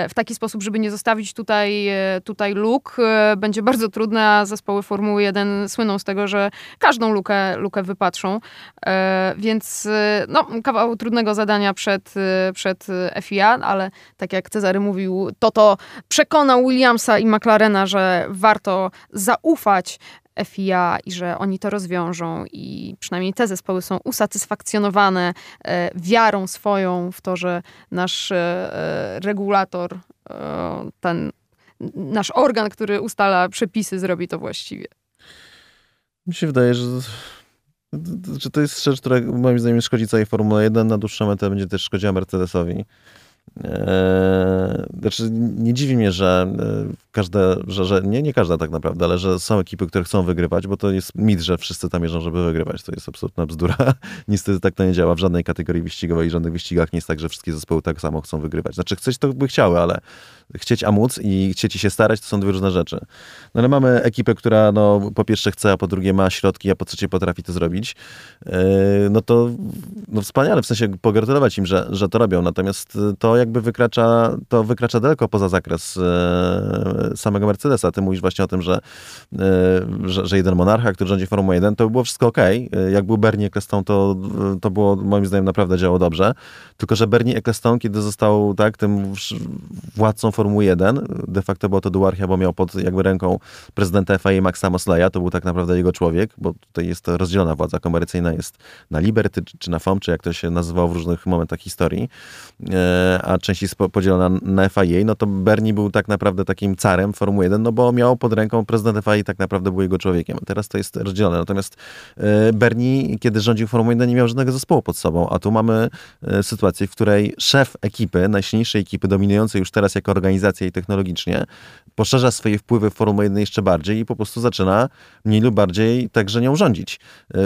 B: w taki sposób, żeby nie zostawić tutaj, tutaj luk, będzie bardzo trudne, a zespoły Formuły 1 słyną z tego, że każdą lukę, lukę wypatrzą, więc no, kawał trudnego zadania przed, przed FIA, ale tak jak Cezary mówił, to to przekonał Williamsa i McLarena, że warto zaufać FIA i że oni to rozwiążą i przynajmniej te zespoły są usatysfakcjonowane e, wiarą swoją w to, że nasz e, regulator, e, ten nasz organ, który ustala przepisy, zrobi to właściwie.
C: Mi się wydaje, że że to jest rzecz, która moim zdaniem szkodzi całej Formule 1, na dłuższą metę będzie też szkodziła Mercedesowi. Eee, znaczy, nie dziwi mnie, że e, każde, że, że nie, nie każda tak naprawdę, ale że są ekipy, które chcą wygrywać, bo to jest mit, że wszyscy tam jeżdżą, żeby wygrywać. To jest absolutna bzdura. (laughs) Niestety tak to nie działa w żadnej kategorii wyścigowej i żadnych wyścigach nie jest tak, że wszystkie zespoły tak samo chcą wygrywać. Znaczy, chceć to by chciały, ale chcieć a móc i chcieć się starać, to są dwie różne rzeczy. No ale mamy ekipę, która no, po pierwsze chce, a po drugie ma środki, a po trzecie potrafi to zrobić. Eee, no to no wspaniale, w sensie pogratulować im, że, że to robią. Natomiast to jakby wykracza, to wykracza daleko poza zakres e, samego Mercedesa. Ty mówisz właśnie o tym, że, e, że, że, jeden monarcha, który rządzi Formułą 1, to było wszystko ok. Jak był Bernie Ecclestone, to, to było moim zdaniem naprawdę działo dobrze. Tylko, że Bernie Ecclestone, kiedy został tak, tym władcą Formuły 1, de facto było to duarchia, bo miał pod jakby ręką prezydenta FIA Maxa Mosleya, to był tak naprawdę jego człowiek, bo tutaj jest to rozdzielona władza komercyjna, jest na Liberty czy na FOM, czy jak to się nazywało w różnych momentach historii, e, a część jest podzielona na FIA, no to Bernie był tak naprawdę takim carem Formuły 1, no bo miał pod ręką prezydent FIA tak naprawdę był jego człowiekiem. Teraz to jest rozdzielone. Natomiast e, Bernie, kiedy rządził Formułą 1, nie miał żadnego zespołu pod sobą, a tu mamy e, sytuację, w której szef ekipy, najsilniejszej ekipy, dominującej już teraz jako organizacja i technologicznie, poszerza swoje wpływy w Formułę 1 jeszcze bardziej i po prostu zaczyna mniej lub bardziej także nią rządzić.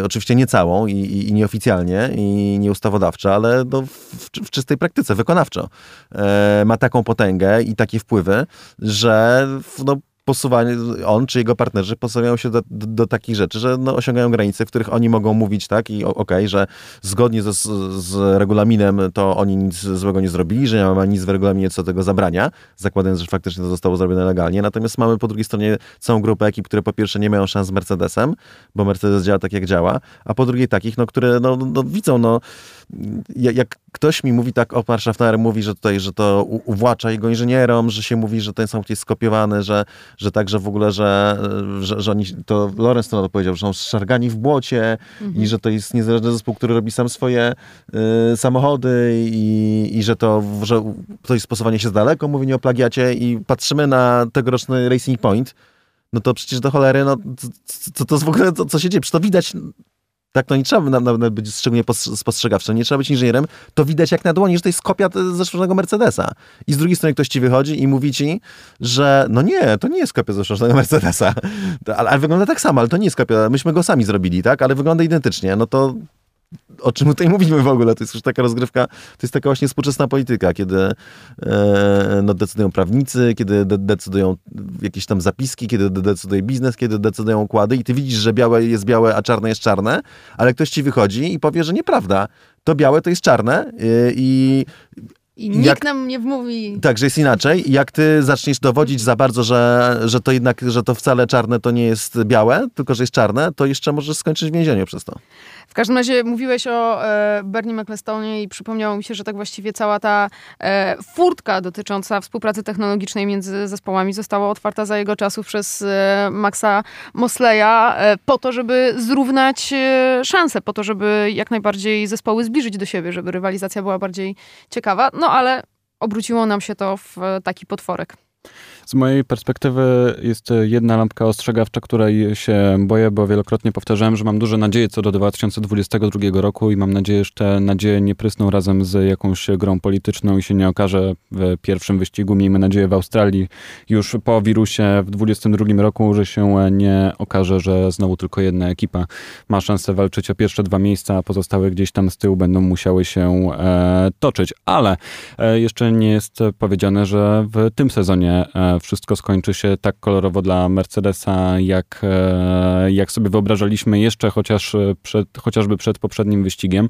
C: Oczywiście nie całą i, i, i nieoficjalnie i nieustawodawczo, ale no w, w, czystej praktyce, wykonawczo. E, ma taką potęgę i takie wpływy, że no, posuwanie, on czy jego partnerzy posuwają się do, do, do takich rzeczy, że no, osiągają granice, w których oni mogą mówić tak i okej, okay, że zgodnie z, z regulaminem to oni nic złego nie zrobili, że nie ma nic w regulaminie, co tego zabrania, zakładając, że faktycznie to zostało zrobione legalnie. Natomiast mamy po drugiej stronie całą grupę ekip, które po pierwsze nie mają szans z Mercedesem, bo Mercedes działa tak, jak działa, a po drugie takich, no, które no, no widzą, no jak ktoś mi mówi tak, Opar Schaffner mówi, że tutaj, że to uwłacza jego inżynierom, że się mówi, że ten samochód jest skopiowany, że, że także w ogóle, że, że, że oni, to Lorenz to powiedział, że są szargani w błocie mhm. i że to jest niezależny zespół, który robi sam swoje y, samochody i, i że to, że to jest stosowanie się z daleko, mówienie o plagiacie i patrzymy na tegoroczny Racing Point, no to przecież do cholery, no co to jest w ogóle, to, co się dzieje? Przecież to widać tak, to nie trzeba nawet być szczególnie spostrzegawczym, nie trzeba być inżynierem, to widać jak na dłoni, że to jest kopia zeszłego Mercedesa. I z drugiej strony ktoś ci wychodzi i mówi ci, że no nie, to nie jest kopia zeszłego Mercedesa. (laughs) Ale, ale, wygląda tak samo, ale to nie jest kopia, myśmy go sami zrobili, tak? Ale wygląda identycznie. No to o czym tutaj mówimy w ogóle. To jest już taka rozgrywka, to jest taka właśnie współczesna polityka, kiedy e, no, decydują prawnicy, kiedy de decydują jakieś tam zapiski, kiedy de decyduje biznes, kiedy decydują układy i ty widzisz, że białe jest białe, a czarne jest czarne, ale ktoś ci wychodzi i powie, że nieprawda. To białe to jest czarne y, i
B: i nikt jak, nam nie wmówi.
C: Tak, że jest inaczej. Jak ty zaczniesz dowodzić za bardzo, że, że to jednak, że to wcale czarne to nie jest białe, tylko że jest czarne, to jeszcze możesz skończyć w więzieniu przez to.
B: Każdym razie mówiłeś o e, Bernie McLestone i przypomniało mi się, że tak właściwie cała ta e, furtka dotycząca współpracy technologicznej między zespołami została otwarta za jego czasów przez e, Maxa Mosleya e, po to, żeby zrównać e, szanse, po to, żeby jak najbardziej zespoły zbliżyć do siebie, żeby rywalizacja była bardziej ciekawa. No ale obróciło nam się to w e, taki potworek.
A: Z mojej perspektywy jest jedna lampka ostrzegawcza, której się boję, bo wielokrotnie powtarzałem, że mam duże nadzieje co do 2022 roku i mam nadzieję, że te nadzieje nie prysną razem z jakąś grą polityczną i się nie okaże w pierwszym wyścigu, miejmy nadzieję w Australii już po wirusie w 2022 roku, że się nie okaże, że znowu tylko jedna ekipa ma szansę walczyć o pierwsze dwa miejsca, a pozostałe gdzieś tam z tyłu będą musiały się e, toczyć. Ale e, jeszcze nie jest powiedziane, że w tym sezonie e, wszystko skończy się tak kolorowo dla Mercedesa, jak, e, jak sobie wyobrażaliśmy jeszcze chociaż przed, chociażby przed poprzednim wyścigiem.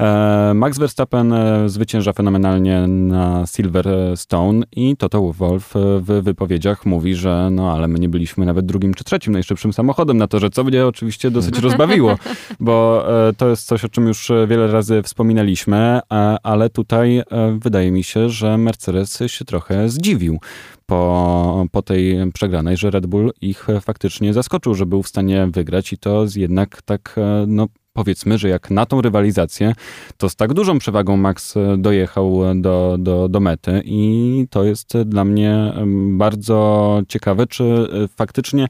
A: E, Max Verstappen e, zwycięża fenomenalnie na Silverstone i Toto Wolff w wypowiedziach mówi, że no ale my nie byliśmy nawet drugim czy trzecim najszybszym samochodem na to, że co mnie oczywiście dosyć (laughs) rozbawiło, bo to jest coś, o czym już wiele razy wspominaliśmy, ale tutaj wydaje mi się, że Mercedes się trochę zdziwił po, po tej przegranej, że Red Bull ich faktycznie zaskoczył, że był w stanie wygrać i to jednak tak, e, no powiedzmy, że jak na tą rywalizację, to z tak dużą przewagą Max dojechał do, do, do mety i to jest dla mnie bardzo ciekawe, czy e, faktycznie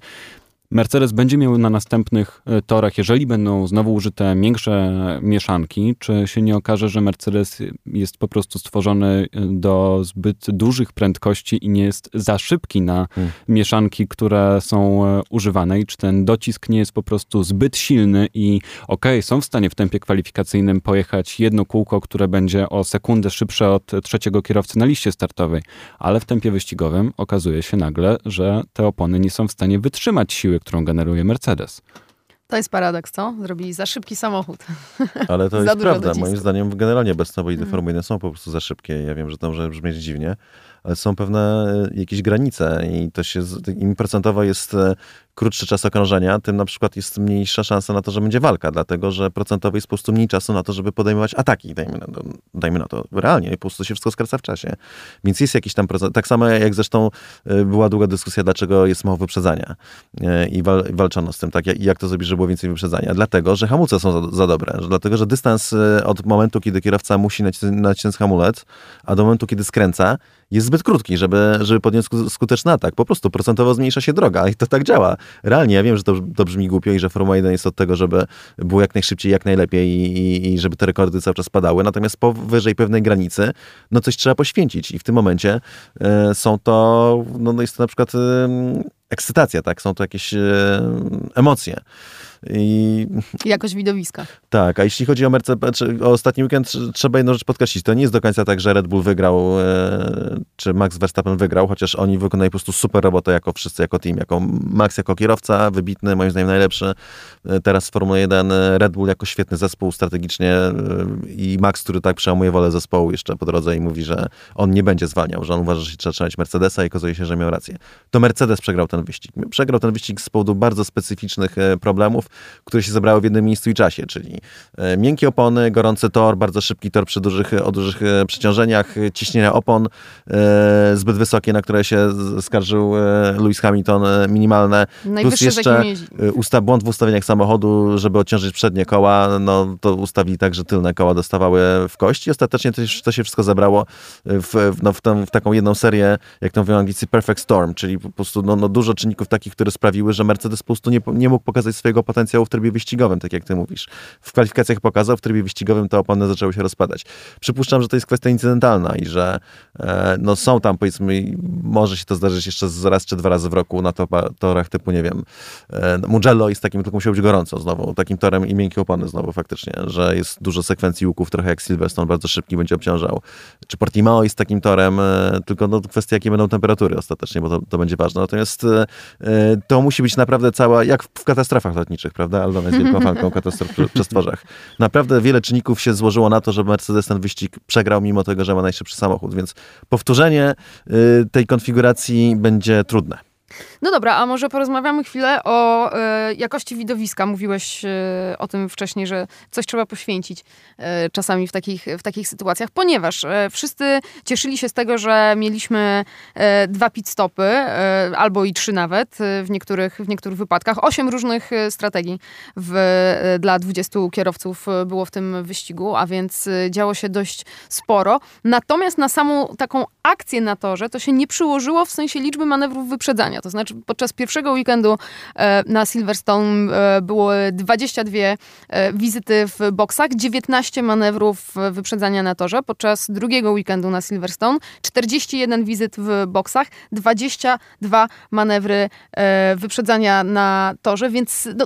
A: Mercedes będzie miał na następnych e, torach, jeżeli będą znowu użyte większe mieszanki, czy się nie okaże, że Mercedes jest po prostu stworzony e, do zbyt dużych prędkości i nie jest za szybki na hmm. mieszanki, które są e, używane i czy ten docisk nie jest po prostu zbyt silny i okej, okay, są w stanie w tempie kwalifikacyjnym pojechać jedno kółko, które będzie o sekundę szybsze od trzeciego kierowcy na liście startowej, ale w tempie wyścigowym okazuje się nagle, że te opony nie są w stanie wytrzymać siły, którą generuje Mercedes.
B: To jest paradoks, co? Zrobili za szybki samochód. (laughs)
C: Ale to jest prawda.
B: docisku.
C: Moim zdaniem generalnie bezstopowite
B: Mm.
C: Formuły 1 są po prostu za szybkie. Ja wiem, że to może brzmieć dziwnie, ale są pewne e, jakieś granice i to się, z- im procentowo jest e, krótszy czas okrążenia, tym na przykład jest mniejsza szansa na to, że będzie walka, dlatego że procentowo jest po prostu mniej czasu na to, żeby podejmować ataki, dajmy na to, dajmy na to realnie, po prostu się wszystko skraca w czasie. Więc jest jakiś tam procent, tak samo jak zresztą e, była długa dyskusja, dlaczego jest mało wyprzedzania E, i wal, walczono z tym, tak, jak, to zrobić, żeby było więcej wyprzedzania. Dlatego, że hamulce są za, za dobre, dlatego, że dystans e, od momentu, kiedy kierowca musi naci- naciąć hamulec, a do momentu, kiedy skręca, jest zbyt krótki, żeby, żeby podjąć sku- skuteczny atak. Po prostu procentowo zmniejsza się droga i to tak działa. Realnie, ja wiem, że to, to brzmi głupio i że Formuła 1 jest od tego, żeby było jak najszybciej, jak najlepiej i, i, i żeby te rekordy cały czas padały, natomiast powyżej pewnej granicy, no coś trzeba poświęcić i w tym momencie e, są to, no, no jest to na przykład e, ekscytacja, tak? Są to jakieś e, emocje. I
B: Jakość widowiska.
C: tak, a jeśli chodzi o, Mercedes, o ostatni weekend, tr- trzeba jedną rzecz podkreślić. To nie jest do końca tak, że Red Bull wygrał, e, czy Max Verstappen wygrał, chociaż oni wykonali po prostu super robotę jako wszyscy, jako team, jako Max jako kierowca, wybitny, moim zdaniem najlepszy. E, Teraz w Formule 1 e, Red Bull jako świetny zespół strategicznie e, i Max, który tak przełamuje wolę zespołu jeszcze po drodze i mówi, że on nie będzie zwalniał, że on uważa, że się trzeba trzymać Mercedesa i okazuje się, że miał rację. To Mercedes przegrał ten wyścig. Przegrał ten wyścig z powodu bardzo specyficznych problemów, które się zebrały w jednym miejscu i czasie, czyli e, miękkie opony, gorący tor, bardzo szybki tor przy dużych, o dużych e, przeciążeniach, ciśnienia opon e, zbyt wysokie, na które się skarżył Lewis Hamilton, minimalne.
B: Z
C: jeszcze Usta, błąd w ustawieniach samochodu, żeby odciążyć przednie koła, no to ustawili tak, że tylne koła dostawały w kość i ostatecznie to, się- to się wszystko zebrało w, w, no, w, tą, w taką jedną serię, jak to mówią Anglicy, perfect storm, czyli po prostu no, no, dużo czynników takich, które sprawiły, że Mercedes po prostu nie, nie mógł pokazać swojego potencjału w trybie wyścigowym, tak jak ty mówisz. W kwalifikacjach pokazał, w trybie wyścigowym te opony zaczęły się rozpadać. Przypuszczam, że to jest kwestia incydentalna i że e, no, są tam powiedzmy, może się to zdarzyć jeszcze raz czy dwa razy w roku na torach typu, nie wiem, e, Mugello jest takim, tylko musiał być gorąco znowu, takim torem i miękkie opony znowu faktycznie, że jest dużo sekwencji łuków, trochę jak Silverstone, bardzo szybki, będzie obciążał. Czy Portimao jest takim torem, e, tylko no, kwestia, jakie będą temperatury ostatecznie, bo to, to będzie ważne. Natomiast e, e, to musi być naprawdę cała, jak w, w katastrofach lotniczych, prawda? Aldona jest wielką fanką katastrof przy- przestworzach. Naprawdę wiele czynników się złożyło na to, że Mercedes ten wyścig przegrał, mimo tego, że ma najszybszy samochód, więc powtórzenie e, tej konfiguracji będzie trudne.
B: No dobra, a może porozmawiamy chwilę o e, jakości widowiska. Mówiłeś e, o tym wcześniej, że coś trzeba poświęcić e, czasami w takich, w takich sytuacjach, ponieważ wszyscy cieszyli się z tego, że mieliśmy dwa pit stopy, albo i trzy nawet w niektórych, w niektórych wypadkach. Osiem różnych strategii w, dla 20 kierowców było w tym wyścigu, a więc działo się dość sporo. Natomiast na samą taką akcję na torze to się nie przyłożyło w sensie liczby manewrów wyprzedzania. To znaczy podczas pierwszego weekendu e, na Silverstone e, było 22 e, wizyty w boksach, 19 manewrów wyprzedzania na torze. Podczas drugiego weekendu na Silverstone 41 wizyt w boksach, 22 manewry wyprzedzania na torze, więc no,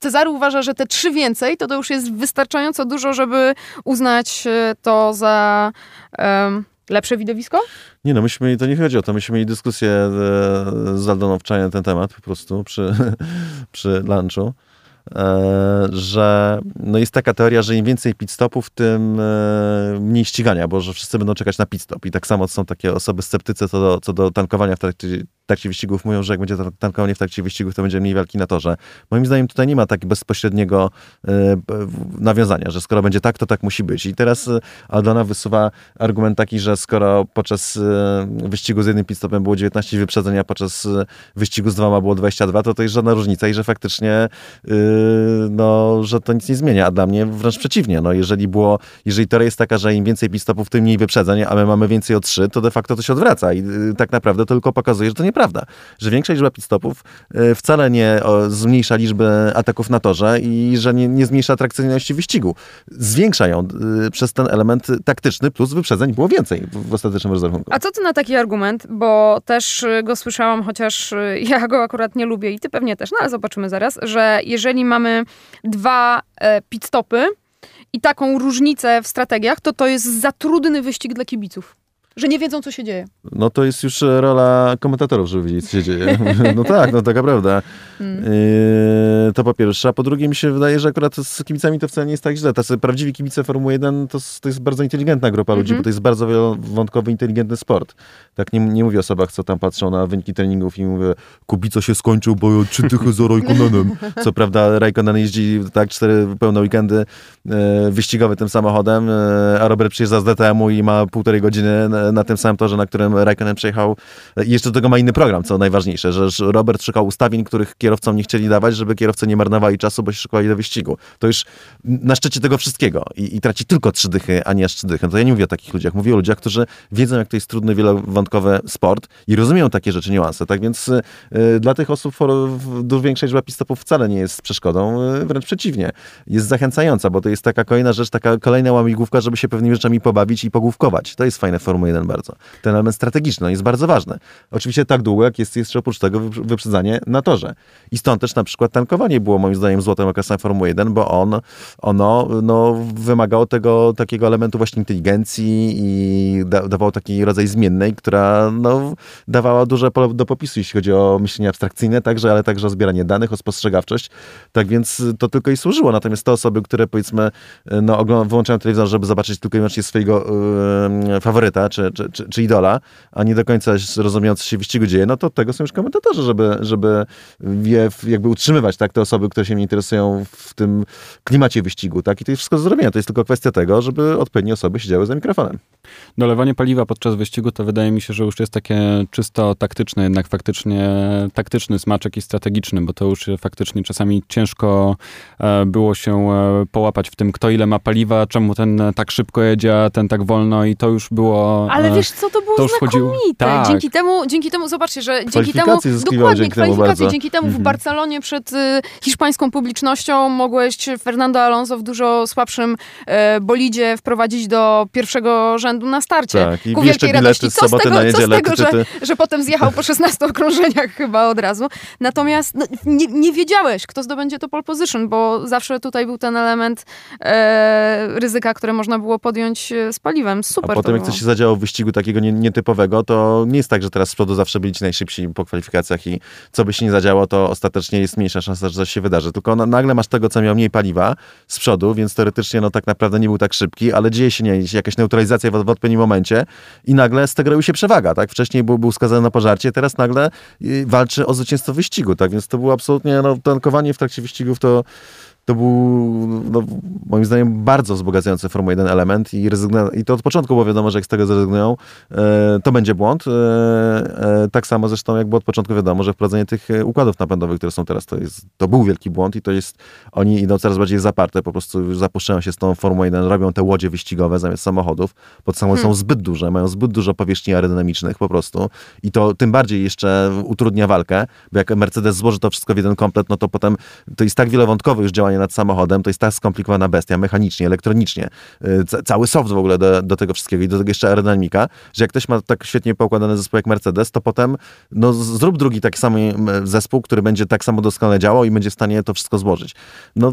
B: Cezary uważa, że te trzy więcej to, to już jest wystarczająco dużo, żeby uznać to za em, lepsze widowisko?
C: Nie no, myśmy to nie chodzi o to, myśmy mieli dyskusję e, z Aldoną na ten temat po prostu przy, (laughs) przy lunchu, e, że no jest taka teoria, że im więcej pit stopów, tym e, mniej ścigania, bo że wszyscy będą czekać na pit stop i tak samo są takie osoby sceptycy co do, co do tankowania w trakcie, trakcie wyścigów, mówią, że jak będzie tan- tankowanie w trakcie wyścigów, to będzie mniej walki na torze. Moim zdaniem tutaj nie ma tak bezpośredniego e, nawiązania, że skoro będzie tak, to tak musi być. I teraz e, Aldona wysuwa argument taki, że skoro podczas e, wyścigu z jednym pitstopem było 19 wyprzedzeń, a podczas wyścigu z dwoma było 22, to to jest żadna różnica i że faktycznie no, że to nic nie zmienia. A dla mnie wręcz przeciwnie. No, jeżeli było, jeżeli teoria jest taka, że im więcej pitstopów, tym mniej wyprzedzeń, a my mamy więcej o 3, to de facto to się odwraca i tak naprawdę to tylko pokazuje, że to nieprawda. Że większa liczba pitstopów yy, wcale nie zmniejsza liczbę ataków na torze i że nie, nie zmniejsza atrakcyjności wyścigu. Zwiększa ją yy, przez ten element taktyczny, plus wyprzedzeń było więcej w, ostatecznym rozrachunku.
B: A co ty na taki argument? Bo też y, go słyszałam, chociaż (laughs) ja go akurat nie lubię i ty pewnie też, no ale zobaczymy zaraz, że jeżeli mamy dwa e, pit stopy i taką różnicę w strategiach, to to jest za trudny wyścig dla kibiców. Że nie wiedzą, co się dzieje.
C: No to jest już rola komentatorów, żeby wiedzieć, co się dzieje. (laughs) No tak, no taka prawda. Yy, to po pierwsze. A po drugie mi się wydaje, że akurat z kibicami to wcale nie jest tak źle. Tacy prawdziwi kibice Formuły 1 to, to jest bardzo inteligentna grupa ludzi, mm -hmm. bo to jest bardzo wielowątkowy, inteligentny sport. Tak nie, nie mówię o osobach, co tam patrzą na wyniki treningów i mówię, Kubico się skończył, bo trzy tychy za Raikkonenem. Co prawda Raikkonen jeździ tak cztery pełne weekendy e, wyścigowe tym samochodem, e, a Robert przyjeżdża z DTM-u i ma półtorej godziny na, na tym samym torze, na którym Raikkonen przejechał. I jeszcze do tego ma inny program, co najważniejsze, że Robert szukał ustawień, których kierowcom nie chcieli dawać, żeby kierowcy nie marnowali czasu, bo się szykowali do wyścigu. To już na szczycie tego wszystkiego i, i traci tylko trzy dychy, a nie aż trzy dychy. No to ja nie mówię o takich ludziach, mówię o ludziach, którzy wiedzą, jak to jest trudny, wielowątkowy sport i rozumieją takie rzeczy, niuanse. Tak więc y, dla tych osób dużo większa liczba pistopów wcale nie jest przeszkodą, y, wręcz przeciwnie. Jest zachęcająca, bo to jest taka kolejna rzecz, taka kolejna łamigłówka, żeby się pewnymi rzeczami pobawić i pogłówkować. To jest fajne w 1 bardzo. Ten element strategiczny jest bardzo ważny. Oczywiście tak długo, jak jest jeszcze oprócz tego wyprzedzanie na torze. I stąd też na przykład tankowanie było moim zdaniem złotym okresem Formuły 1, bo on, ono no, wymagało tego takiego elementu właśnie inteligencji i da, dawało taki rodzaj zmiennej, która no, dawała duże pole do popisu, jeśli chodzi o myślenie abstrakcyjne także, ale także o zbieranie danych, o spostrzegawczość. Tak więc to tylko i służyło. Natomiast te osoby, które powiedzmy no, wyłączają telewizor, żeby zobaczyć tylko i wyłącznie swojego yy, faworyta czy, czy, czy, czy, idola, a nie do końca rozumieją, co się w wyścigu dzieje, no to tego są już komentatorzy, żeby, żeby je jakby utrzymywać tak, te osoby, które się nie interesują w tym klimacie wyścigu. Tak? I to jest wszystko do zrobienia. To jest tylko kwestia tego, żeby odpowiednie osoby siedziały za mikrofonem.
A: Dolewanie paliwa podczas wyścigu to wydaje mi się, że już jest takie czysto taktyczne, jednak faktycznie taktyczny smaczek i strategiczny, bo to już faktycznie czasami ciężko e, było się e, połapać w tym, kto ile ma paliwa, czemu ten tak szybko jedzie, a ten tak wolno i to już było...
B: Ale e, wiesz co, to było to znakomite. Tak. Dzięki temu, dzięki temu, zobaczcie, że dzięki temu, dokładnie, kwalifikacje, dzięki temu w mhm. Barcelonie przed y, hiszpańską publicznością mogłeś Fernando Alonso w dużo słabszym bolidzie wprowadzić do pierwszego rzędu na starcie. Tak,
C: i ku wielkiej radości. Co z tego,
B: na niedzielę, co z tego że, że potem zjechał po 16 (laughs) okrążeniach chyba od razu. Natomiast no, nie, nie, wiedziałeś, kto zdobędzie to pole position, bo zawsze tutaj był ten element e, ryzyka, które można było podjąć e, z paliwem. Super
C: A potem jak coś się zadziało w wyścigu takiego nietypowego, to nie jest tak, że teraz z przodu zawsze byli ci najszybsi po kwalifikacjach i co by się nie zadziało, to ostatecznie jest mniejsza szansa, że coś się wydarzy. Tylko na, nagle masz tego, co miał mniej paliwa z przodu, więc teoretycznie no tak naprawdę nie był tak szybki, ale dzieje się nie, jakaś neutralizacja w, w odpowiednim momencie i nagle z tego robi się przewaga, tak? Wcześniej był, był skazany na pożarcie, teraz nagle y, walczy o zwycięstwo wyścigu, tak? Więc to było absolutnie, no, tankowanie w trakcie wyścigów to to był, no, moim zdaniem, bardzo wzbogacający Formuła 1 element i, rezygna- i to od początku było wiadomo, że jak z tego zrezygnują, e, to będzie błąd. E, e, tak samo zresztą, jak było od początku wiadomo, że wprowadzenie tych e, układów napędowych, które są teraz, to, jest, to był wielki błąd i to jest, oni idą coraz bardziej zaparte, po prostu już zapuszczają się z tą Formułą 1, robią te łodzie wyścigowe zamiast samochodów, bo samochody hmm. są zbyt duże, mają zbyt dużo powierzchni aerodynamicznych po prostu i to tym bardziej jeszcze utrudnia walkę, bo jak Mercedes złoży to wszystko w jeden komplet, no to potem to jest tak wielowątkowe już działanie nad samochodem, to jest tak skomplikowana bestia, mechanicznie, elektronicznie, y, cały soft w ogóle do, do tego wszystkiego i do tego jeszcze aerodynamika, że jak ktoś ma tak świetnie poukładany zespół jak Mercedes, to potem no, zrób drugi taki sam zespół, który będzie tak samo doskonale działał i będzie w stanie to wszystko złożyć. No,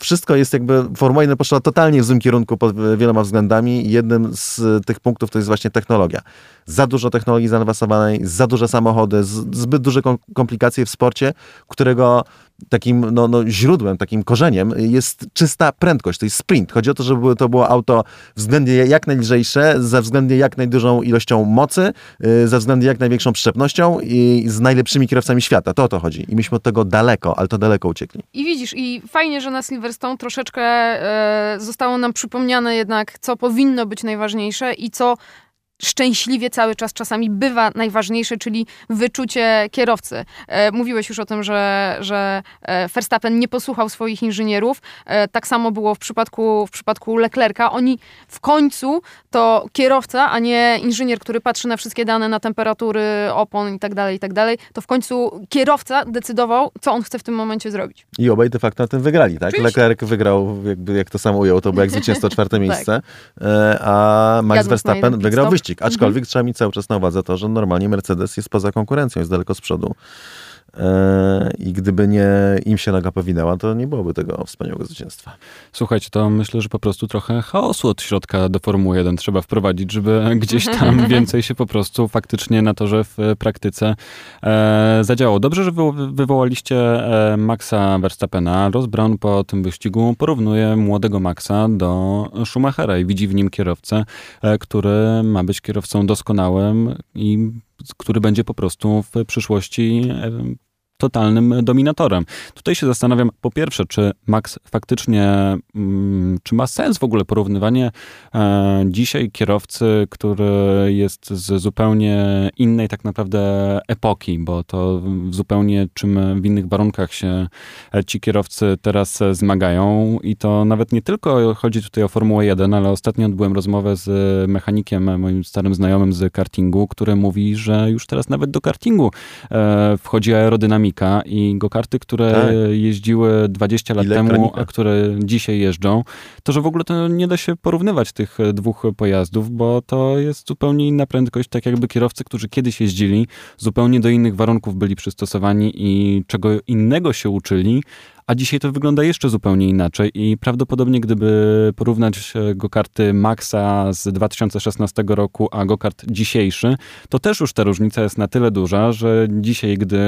C: wszystko jest jakby, Formuła 1 poszła totalnie w złym kierunku pod wieloma względami jednym z tych punktów to jest właśnie technologia. Za dużo technologii zaawansowanej, za duże samochody, zbyt duże komplikacje w sporcie, którego takim no, no, źródłem, takim korzeniem jest czysta prędkość, to jest sprint. Chodzi o to, żeby to było auto względnie jak najlżejsze, ze względnie jak najdużą ilością mocy, y, ze względnie jak największą przyczepnością i z najlepszymi kierowcami świata. To o to chodzi. I myśmy od tego daleko, ale to daleko uciekli.
B: I widzisz, i fajnie, że na Silverstone troszeczkę e, zostało nam przypomniane jednak, co powinno być najważniejsze i co szczęśliwie cały czas czasami bywa najważniejsze, czyli wyczucie kierowcy. E, mówiłeś już o tym, że, że e, Verstappen nie posłuchał swoich inżynierów. E, tak samo było w przypadku, w przypadku Leclerca. Oni w końcu to kierowca, a nie inżynier, który patrzy na wszystkie dane, na temperatury opon i tak dalej, i tak dalej, to w końcu kierowca decydował, co on chce w tym momencie zrobić.
C: I obaj de facto na tym wygrali, tak? Oczywiście. Leclerc wygrał, jakby jak to sam ujął, to było jak zwycięstwo czwarte (laughs) tak. miejsce, tak. a Max Jadł Verstappen wygrał wyścig Aczkolwiek mhm. trzeba mieć cały czas na uwadze to, że normalnie Mercedes jest poza konkurencją, jest daleko z przodu. E, i gdyby nie im się noga powinęła, to nie byłoby tego wspaniałego zwycięstwa.
A: Słuchajcie, to myślę, że po prostu trochę chaosu od środka do Formuły 1 trzeba wprowadzić, żeby (laughs) gdzieś tam (laughs) więcej się po prostu faktycznie na torze w praktyce e, zadziało. Dobrze, że wy, wywołaliście e, Maxa Verstappena. Ross Brown po tym wyścigu porównuje młodego Maxa do Schumachera i widzi w nim kierowcę, e, który ma być kierowcą doskonałym i który będzie po prostu w przyszłości e, totalnym dominatorem. Tutaj się zastanawiam, po pierwsze, czy Max faktycznie, mm, czy ma sens w ogóle porównywanie e, dzisiaj kierowcy, który jest z zupełnie innej tak naprawdę epoki, bo to zupełnie czym w innych warunkach się e, ci kierowcy teraz zmagają i to nawet nie tylko chodzi tutaj o Formułę 1, ale ostatnio odbyłem rozmowę z mechanikiem, moim starym znajomym z kartingu, który mówi, że już teraz nawet do kartingu e, wchodzi aerodynamika i go-karty, które tak. jeździły 20 lat temu, a które dzisiaj jeżdżą, to że w ogóle to nie da się porównywać tych dwóch pojazdów, bo to jest zupełnie inna prędkość, tak jakby kierowcy, którzy kiedyś jeździli, zupełnie do innych warunków byli przystosowani i czego innego się uczyli, a dzisiaj to wygląda jeszcze zupełnie inaczej i prawdopodobnie gdyby porównać go-karty Maxa z 2016 roku, a go-kart dzisiejszy, to też już ta różnica jest na tyle duża, że dzisiaj, gdy